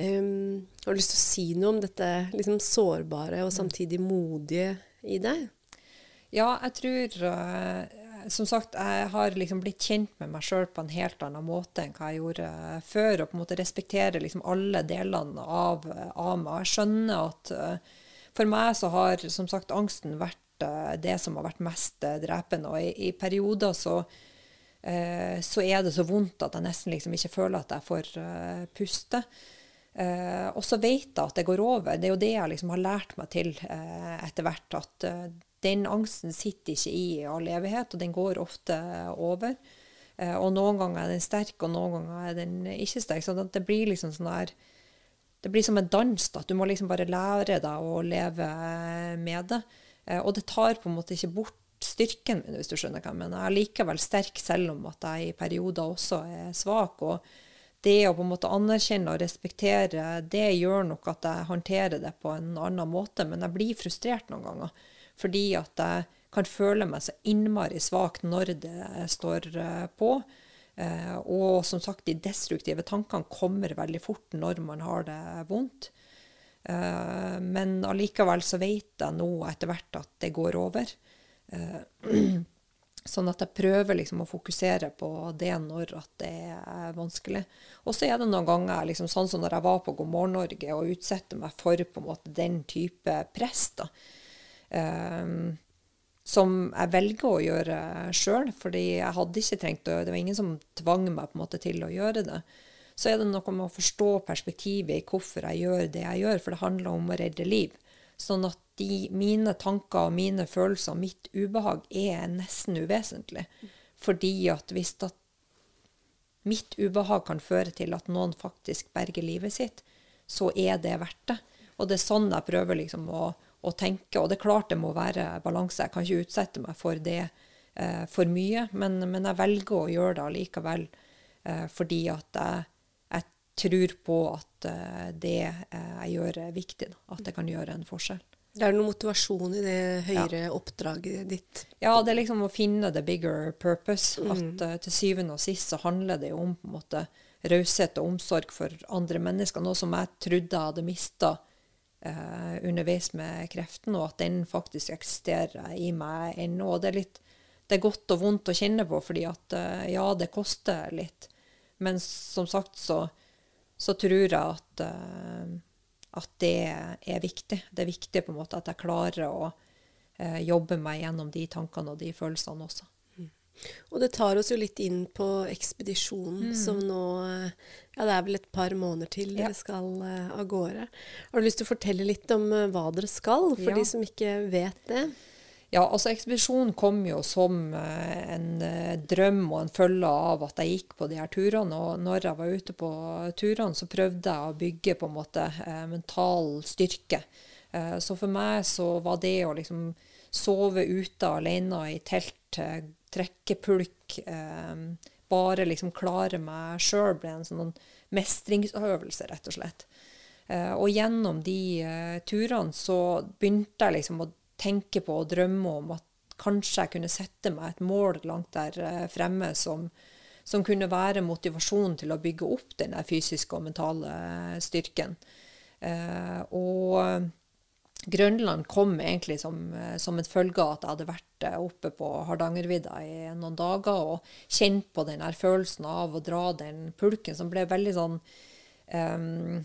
Um, har du lyst til å si noe om dette liksom sårbare og samtidig modige i deg? Ja, jeg tror uh, som sagt, jeg har liksom blitt kjent med meg sjøl på en helt annen måte enn hva jeg gjorde før. Og på en måte respektere liksom alle delene av, av, meg. Jeg skjønner at uh, for meg så har som sagt angsten vært det som har vært mest drepende. Og i, i perioder så, så er det så vondt at jeg nesten liksom ikke føler at jeg får puste. og så vet jeg at det går over. Det er jo det jeg liksom har lært meg til etter hvert. at den angsten sitter ikke i all evighet, og den går ofte over. Eh, og noen ganger er den sterk, og noen ganger er den ikke sterk. Så det blir liksom sånn der Det blir som en dans. da. Du må liksom bare lære deg å leve med det. Eh, og det tar på en måte ikke bort styrken min, hvis du skjønner hva jeg mener. Jeg er likevel sterk selv om at jeg i perioder også er svak. og det å på en måte anerkjenne og respektere, det gjør nok at jeg håndterer det på en annen måte. Men jeg blir frustrert noen ganger. Fordi at jeg kan føle meg så innmari svak når det står eh, på. Eh, og som sagt, de destruktive tankene kommer veldig fort når man har det vondt. Eh, men allikevel så vet jeg nå etter hvert at det går over. Sånn at jeg prøver liksom å fokusere på det når at det er vanskelig. Og så er det noen ganger, liksom, sånn som når jeg var på God morgen Norge og utsetter meg for på en måte den type press. da, Um, som jeg velger å gjøre sjøl, fordi jeg hadde ikke trengt å Det var ingen som tvang meg på en måte til å gjøre det. Så er det noe med å forstå perspektivet i hvorfor jeg gjør det jeg gjør, for det handler om å redde liv. Sånn at de, mine tanker og mine følelser og mitt ubehag er nesten uvesentlig. Fordi at hvis at mitt ubehag kan føre til at noen faktisk berger livet sitt, så er det verdt det. Og det er sånn jeg prøver liksom å å tenke. Og det er klart det må være balanse. Jeg kan ikke utsette meg for det eh, for mye, men, men, jeg velger å gjøre det allikevel eh, fordi at jeg, tror på at eh, det eh, jeg gjør, er viktig. Da, at det kan gjøre en forskjell. Det er noe motivasjon i det høyere ja. oppdraget ditt? Ja, det er liksom å finne the bigger purpose. Mm. At uh, til syvende og sist så handler det jo om på en måte raushet og omsorg for andre mennesker. Noe som jeg trodde jeg hadde mista uh, underveis med kreften, og at den faktisk eksisterer i meg ennå. Og det er, litt, det er godt og vondt å kjenne på, fordi at uh, ja, det koster litt. Men som sagt så, så tror jeg at uh, at det er viktig. Det er viktig på en måte at jeg klarer å eh, jobbe meg gjennom de tankene og de følelsene også. Og det tar oss jo litt inn på ekspedisjonen, mm. som nå Ja, det er vel et par måneder til dere skal uh, av gårde. Har du lyst til å fortelle litt om uh, hva dere skal, for ja. de som ikke vet det? Ja, altså ekspedisjonen kom jo som uh, en drøm og en følge av at jeg gikk på de her turene. Og når jeg var ute på turene, så prøvde jeg å bygge på en måte mental styrke. så for meg så var det å liksom sove ute alene i telt trekke pulk, bare liksom klare meg sjøl, ble en sånn mestringsøvelse, rett og slett. Eh, og gjennom de eh, turene så begynte jeg liksom å tenke på og drømme om at kanskje jeg kunne sette meg et mål langt der eh, fremme som, som kunne være motivasjonen til å bygge opp den fysiske og mentale styrken. Eh, og Grønland kom egentlig som, eh, som, en følge av at jeg hadde vært eh, oppe på Hardangervidda i noen dager og kjent på den følelsen av å dra den pulken, som ble veldig sånn um,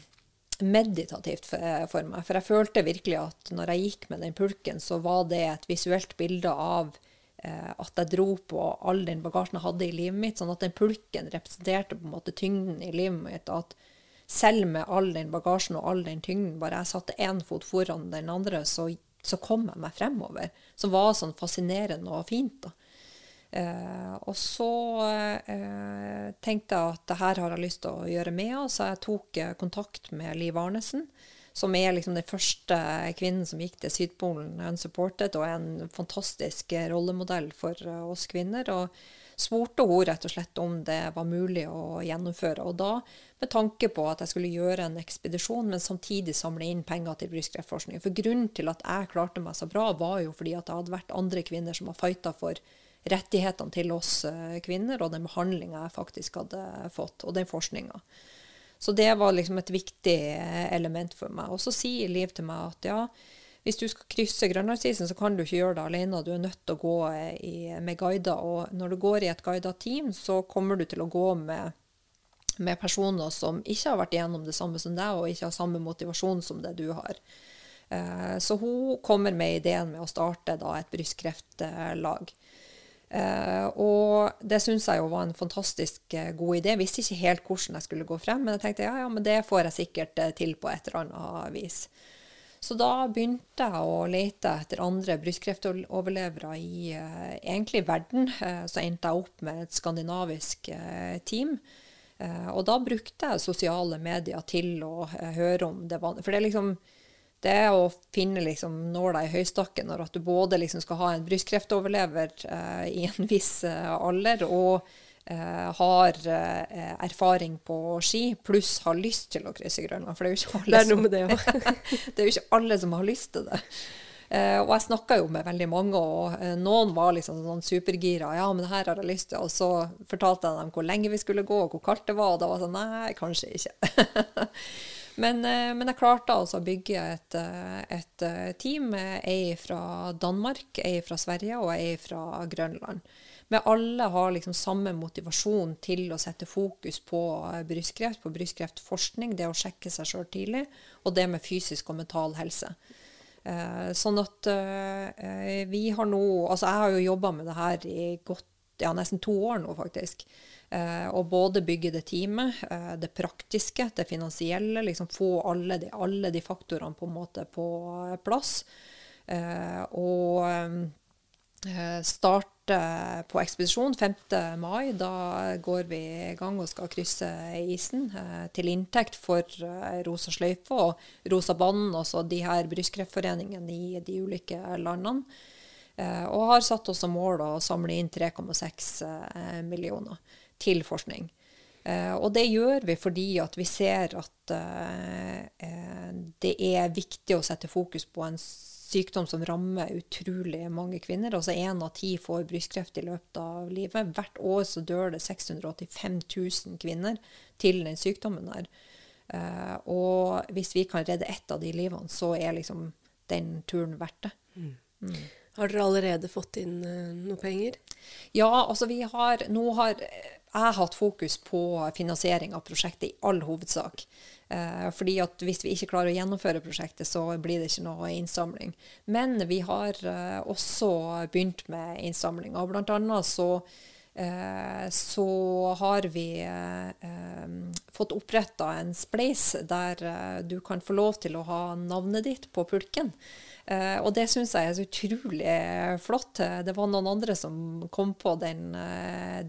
meditativt for, eh, meg. For jeg følte virkelig at når jeg gikk med den pulken, så var det et visuelt bilde av uh, at jeg dro på all den bagasjen jeg hadde i livet mitt, sånn at den pulken representerte på en måte tyngden i livet mitt. at selv med all den bagasjen og all den tyngden, bare jeg satte én fot foran den andre, så, så, kom jeg meg fremover. Som var sånn fascinerende og fint. da. Eh, og så eh, tenkte jeg at det her har jeg lyst til å gjøre med henne, så jeg tok eh, kontakt med Liv Arnesen, som er liksom den første kvinnen som gikk til Sydpolen unsupported, og er en fantastisk rollemodell for uh, oss kvinner. og spurte hun rett og slett om det var mulig å gjennomføre. Og da med tanke på at jeg skulle gjøre en ekspedisjon, men samtidig samle inn penger til brystkreftforskning. For grunnen til at jeg klarte meg så bra, var jo fordi at det hadde vært andre kvinner som har fighta for rettighetene til oss eh, kvinner, og den behandlinga jeg faktisk hadde fått, og den forskninga. Så det var liksom et viktig eh, element for meg. Og så sier Liv til meg at ja, hvis du skal krysse Grønlandsisen, så kan du ikke gjøre det alene. Du er nødt til å gå i, med guider. Og når du går i et guida team, så kommer du til å gå med, med, personer som ikke har vært igjennom det samme som deg, og ikke har samme motivasjon som det du har. Eh, så hun kommer med ideen med å starte et brystkreftlag. Uh, og det syns jeg jo var en fantastisk uh, god idé. Jeg visste ikke helt hvordan jeg skulle gå frem, men jeg tenkte ja, ja, men det får jeg sikkert uh, til på et eller annet vis. Så da begynte jeg å lete etter andre brystkreftoverlevere i egentlig verden. Så endte jeg opp med et skandinavisk team. Og da brukte jeg sosiale medier til å høre om det var For det er liksom det å finne liksom nåla i høystakken når at du både liksom skal ha en brystkreftoverlever eh, i en viss alder og eh, har eh, erfaring på ski, pluss har lyst til å krysse Grønland. For det er jo ikke alle, som, det det er jo ikke alle som har lyst til det. Uh, og jeg snakka jo med veldig mange, og uh, noen var liksom sånn supergira. 'Ja, men det her har jeg lyst til.' Og så fortalte jeg dem hvor lenge vi skulle gå, og hvor kaldt det var. Og da var det sånn Nei, kanskje ikke. men, uh, men, jeg klarte altså å bygge et, et team. Ei fra Danmark, ei fra Sverige og ei fra Grønland. Men alle har liksom samme motivasjon til å sette fokus på eh, brystkreft, på brystkreftforskning, det å sjekke seg sjøl tidlig, og det med fysisk og mental helse. Eh, sånn at eh, vi har nå Altså, jeg har jo jobba med det her i godt, ja, nesten to år nå, faktisk. Eh, og både bygge det teamet, eh, det praktiske, det finansielle, liksom få alle de, alle de faktorene på en måte på plass. Eh, og starte på ekspedisjon 5. mai. Da går vi i gang og skal krysse isen til inntekt for Rosa sløyfe og Rosa Banen, altså de her brystkreftforeningene i de ulike landene. Og har satt oss som mål å samle inn 3,6 millioner til forskning. Og det gjør vi fordi at vi ser at det er viktig å sette fokus på en sykdom som rammer utrolig mange kvinner. Altså én av ti får brystkreft i løpet av livet. Hvert år så dør det 685 000 kvinner til den sykdommen. Uh, og hvis vi kan redde ett av de livene, så er liksom den turen verdt det. Mm. Mm. Har dere allerede fått inn uh, noe penger? Ja, altså vi har Nå har jeg hatt fokus på finansiering av prosjektet i all hovedsak. Eh, fordi at hvis vi ikke klarer å gjennomføre prosjektet, så blir det ikke noe innsamling. Men vi har eh, også begynt med innsamling. Og blant annet så Eh, så har vi eh, eh, fått oppretta en spleis der du kan få lov til å ha navnet ditt på pulken. Og det syns jeg er så utrolig flott. Det var noen andre som kom på den,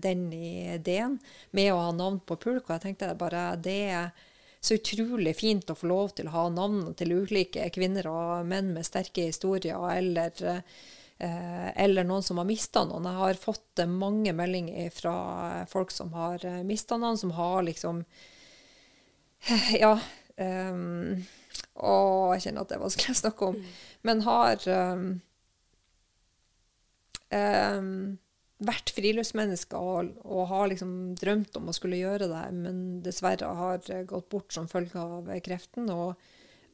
den ideen med å ha navn på pulk, og jeg tenkte bare det er så utrolig fint å få lov til å ha navn til ulike kvinner og menn med sterke historier, eller Eh, eller noen som har mista noen. Jeg har fått eh, mange meldinger fra folk som har eh, mista noen, som har liksom Ja. Um, og jeg kjenner at det er vanskelig å snakke om. Men har um, um, vært friluftsmenneske og, og, har liksom drømt om å skulle gjøre det, men dessverre har gått bort som følge av kreften. og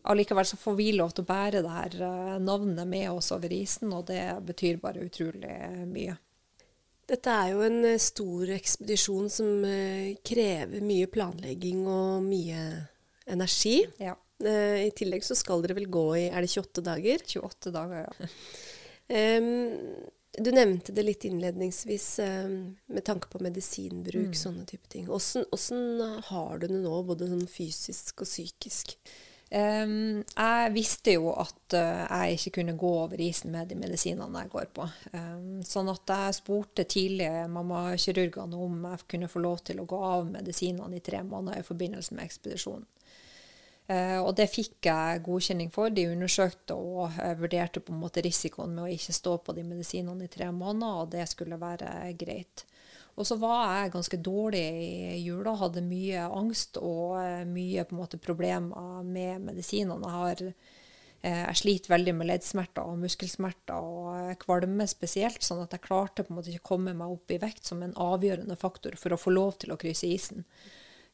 allikevel så får vi lov til å bære det her eh, navnet med oss over isen, og det betyr bare utrolig mye. Dette er jo en eh, stor ekspedisjon som eh, krever mye planlegging og mye energi. Ja. I tillegg så skal dere vel gå i er det 28 dager? 28 dager, ja. um, du nevnte det litt innledningsvis um, med tanke på medisinbruk, mm. sånne type ting. Hvordan har du det nå, både sånn fysisk og psykisk? Um, jeg visste jo at uh, jeg ikke kunne gå over isen med de medisinene jeg går på. Um, sånn at jeg spurte tidlig mammakirurgene om jeg kunne få lov til å gå av medisinene i tre måneder i forbindelse med ekspedisjonen. Uh, og det fikk jeg godkjenning for. De undersøkte og uh, vurderte på en måte risikoen med å ikke stå på de medisinene i tre måneder, og det skulle være greit. Og så var jeg ganske dårlig i jula, hadde mye angst og eh, mye på en måte problemer med medisinene. Jeg, eh, jeg sliter veldig med leddsmerter og muskelsmerter og eh, kvalme spesielt, sånn at jeg klarte på en måte ikke å komme meg opp i vekt som en avgjørende faktor for å få lov til å krysse isen.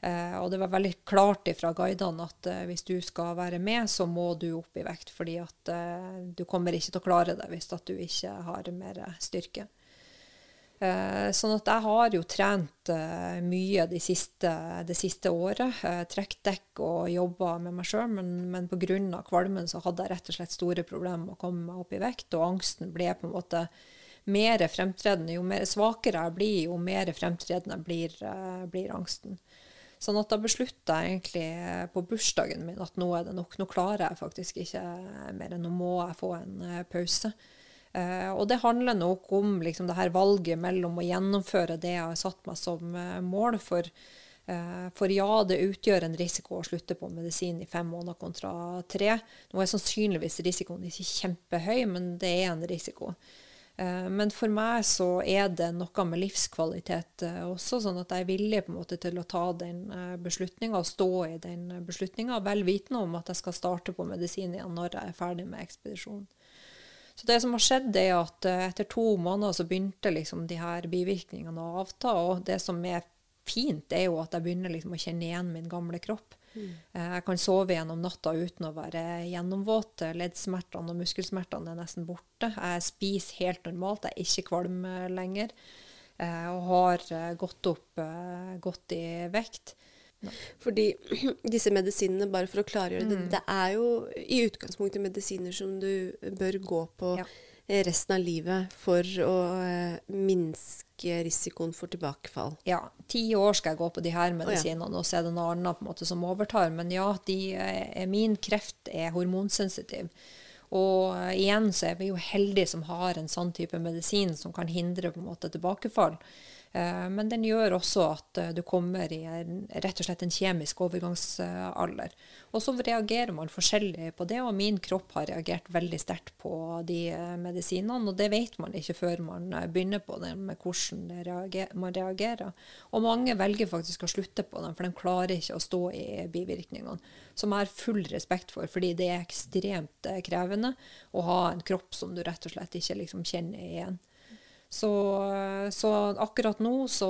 Eh, og det var veldig klart fra guidene at eh, hvis du skal være med, så må du opp i vekt, fordi at eh, du kommer ikke til å klare det hvis at du ikke har mer styrke. Eh, sånn at jeg har jo trent eh, mye de siste, de siste året. Eh, Trukket dekk og jobba med meg sjøl, men, men pga. kvalmen så hadde jeg rett og slett store problemer med å komme meg opp i vekt, og angsten ble på en måte mer fremtredende. Jo mer svakere jeg blir, jo mer fremtredende blir, blir angsten. Sånn at da beslutta jeg egentlig på bursdagen min at nå er det nok. Nå klarer jeg faktisk ikke mer, nå må jeg få en pause. Uh, og det handler nok om liksom, det her valget mellom å gjennomføre det jeg har satt meg som uh, mål. For, uh, for, ja, det utgjør en risiko å slutte på medisin i fem måneder kontra tre. Nå er sannsynligvis risikoen ikke kjempehøy, men det er en risiko. Men for meg så er det noe med livskvalitet også, sånn at jeg er villig på en måte til å ta den beslutninga og stå i den beslutninga, vel vitende om at jeg skal starte på medisin igjen når jeg er ferdig med ekspedisjonen. Så det som har skjedd, er at eh, etter to måneder så begynte liksom de her bivirkningene å avta. Og det som er fint, er jo at jeg begynner liksom å kjenne igjen min gamle kropp. Mm. Eh, jeg kan sove gjennom natta uten å være gjennomvåt. Leddsmertene og muskelsmertene er nesten borte. Jeg spiser helt normalt, jeg er ikke kvalm lenger. Eh, og har gått opp godt i vekt. Fordi disse medisinene, bare for å klargjøre det, mm. det er jo i utgangspunktet medisiner som du bør gå på ja. Resten av livet for å uh, minske risikoen for tilbakefall. Ja, ti år skal jeg gå på de her medisinene, og så er det noe annet på en måte som overtar. Men ja, de, uh, min kreft er hormonsensitiv. Og uh, igjen så er vi jo heldige som har en sånn type medisin som kan hindre på en måte tilbakefall. Eh, men den gjør også at eh, du kommer i en, rett og slett en kjemisk overgangsalder. Og så reagerer man forskjellig på det, og min kropp har reagert veldig sterkt på de eh, medisinene. Og det vet man ikke før man begynner på det, med hvordan reager, man reagerer. Og mange velger faktisk å slutte på dem, for de klarer ikke å stå i bivirkningene. Som jeg har full respekt for, fordi det er ekstremt krevende å ha en kropp som du rett og slett ikke liksom kjenner igjen. Så, så akkurat nå så,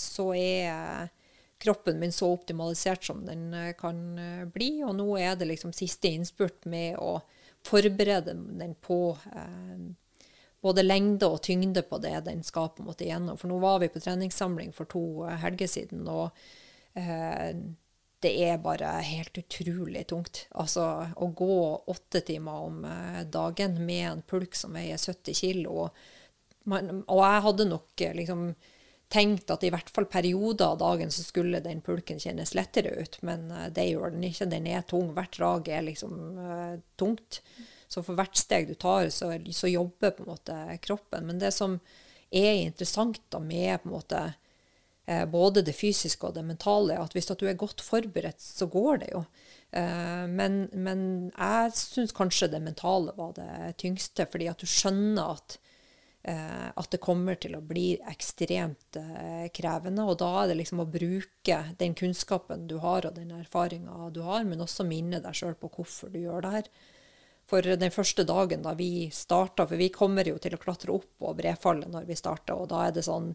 så, er kroppen min så optimalisert som den eh, kan eh, bli. Og nå er det liksom siste innspurt med å forberede den på, eh, både lengde og tyngde på det den skal på en måte gjennom. For nå var vi på treningssamling for to eh, helger siden, og eh, det er bare helt utrolig tungt. Altså å gå åtte timer om dagen med en pulk som veier 70 kg. Og jeg hadde nok eh, liksom tenkt at i hvert fall perioder av dagen så skulle den pulken kjennes lettere ut, men det gjør den ikke. Den er tung. Hvert drag er liksom uh, tungt. Så for hvert steg du tar, så, så, jobber på en måte kroppen. Men det som er interessant da med på en måte eh, både det fysiske og det mentale, at hvis at du er godt forberedt, så går det jo. Eh, men, men, jeg syns kanskje det mentale var det tyngste, fordi at du skjønner at eh, at det kommer til å bli ekstremt eh, krevende. Og da er det liksom å bruke den kunnskapen du har og den erfaringa du har, men også minne deg sjøl på hvorfor du gjør det her. For den første dagen da vi starta, for vi kommer jo til å klatre opp på brefallet når vi starter, og da er det sånn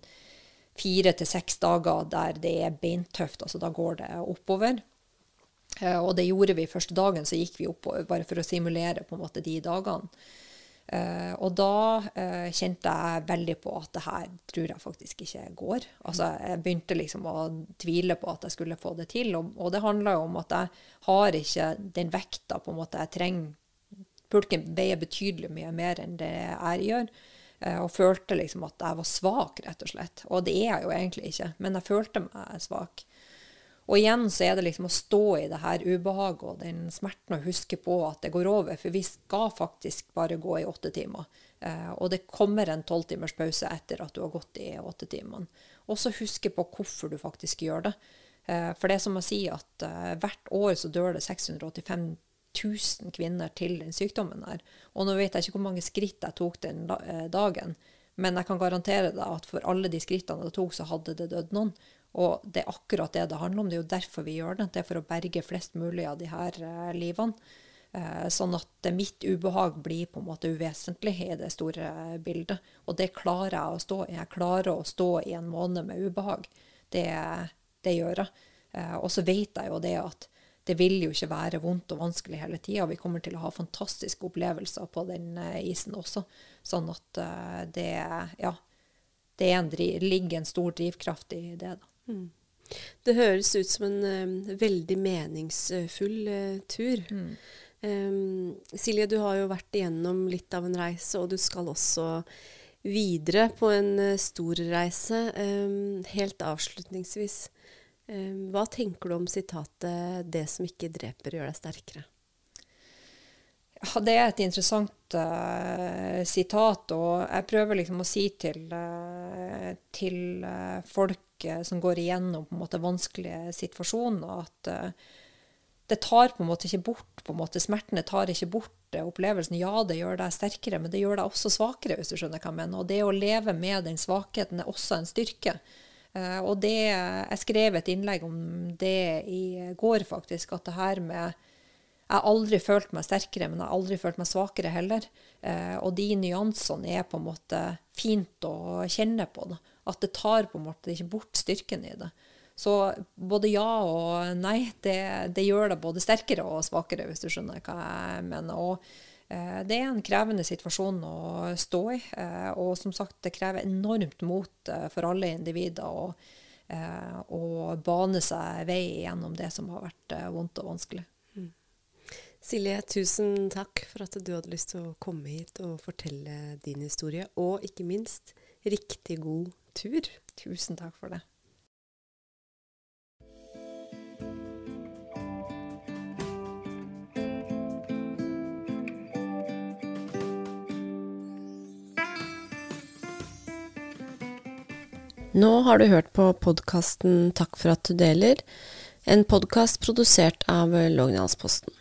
fire til seks dager der det er beintøft, altså da går det oppover. Eh, og det gjorde vi første dagen, så gikk vi oppover bare for å simulere på en måte de dagene. Uh, og da uh, kjente jeg veldig på at det her tror jeg faktisk ikke går. Altså, jeg begynte liksom å tvile på at jeg skulle få det til. Og, og det handla jo om at jeg har ikke den vekta på en måte jeg trenger pulken veier betydelig mye mer enn det jeg gjør. Uh, og følte liksom at jeg var svak, rett og slett. Og det er jeg jo egentlig ikke, men jeg følte meg svak. Og igjen så er det liksom å stå i det her ubehaget og den smerten og huske på at det går over. For vi skal faktisk bare gå i åtte timer. Eh, og det kommer en tolvtimers pause etter at du har gått i åtte timene. Også huske på hvorfor du faktisk gjør det. Eh, for det er som å si at hvert år så dør det 685 000 kvinner til den sykdommen her. Og nå vet jeg ikke hvor mange skritt jeg tok den eh, dagen, men jeg kan garantere deg at for alle de skrittene jeg tok, så hadde det dødd noen. Og det er akkurat det det handler om. Det er jo derfor vi gjør det. Det er for å berge flest mulig av de her uh, livene. Uh, sånn at mitt ubehag blir på en måte uvesentlig i det store bildet. Og det klarer jeg å stå i. Jeg klarer å stå i en måned med ubehag. Det, det gjør jeg. Uh, og så vet jeg jo det at det vil jo ikke være vondt og vanskelig hele tida. Vi kommer til å ha fantastiske opplevelser på den uh, isen også. Sånn at uh, det, ja, det en ligger en stor drivkraft i det. da. Mm. Det høres ut som en uh, veldig meningsfull tur. Mm. Um, Silje, du har jo vært igjennom litt av en reise, og du skal også videre på en stor reise. Um, helt avslutningsvis, Ehm, hva tenker du om sitatet 'Det som ikke dreper, gjør deg sterkere'? Ja, det er et interessant uh, sitat, og jeg prøver liksom å si til, uh, til uh, folk som går igjennom på en måte vanskelige situasjoner, at det tar på en måte ikke bort på en måte, Smertene tar ikke bort opplevelsen. Ja, det gjør deg sterkere, men det gjør deg også svakere, hvis du skjønner hva jeg mener. Og det å leve med den svakheten er også en styrke. Og det, jeg skrev et innlegg om det i går, faktisk. At det her med Jeg har aldri følt meg sterkere, men jeg har aldri følt meg svakere heller. Eh, og de nyansene er på en måte fint å kjenne på. Da. At det tar på en måte ikke bort styrken i det. Så både ja og nei, det, det gjør deg både sterkere og svakere, hvis du skjønner hva jeg mener. Og Eh, det er en krevende situasjon å stå i. Eh, og som sagt, det krever enormt mot eh, for alle individer å, å bane seg vei gjennom det som har vært vondt og vanskelig. Silje, tusen takk for at du hadde lyst til å komme hit og fortelle din historie. Og ikke minst, riktig god tur. Tusen takk for det. Nå har du hørt på podkasten Takk for at du deler, en podkast produsert av Lågendalsposten.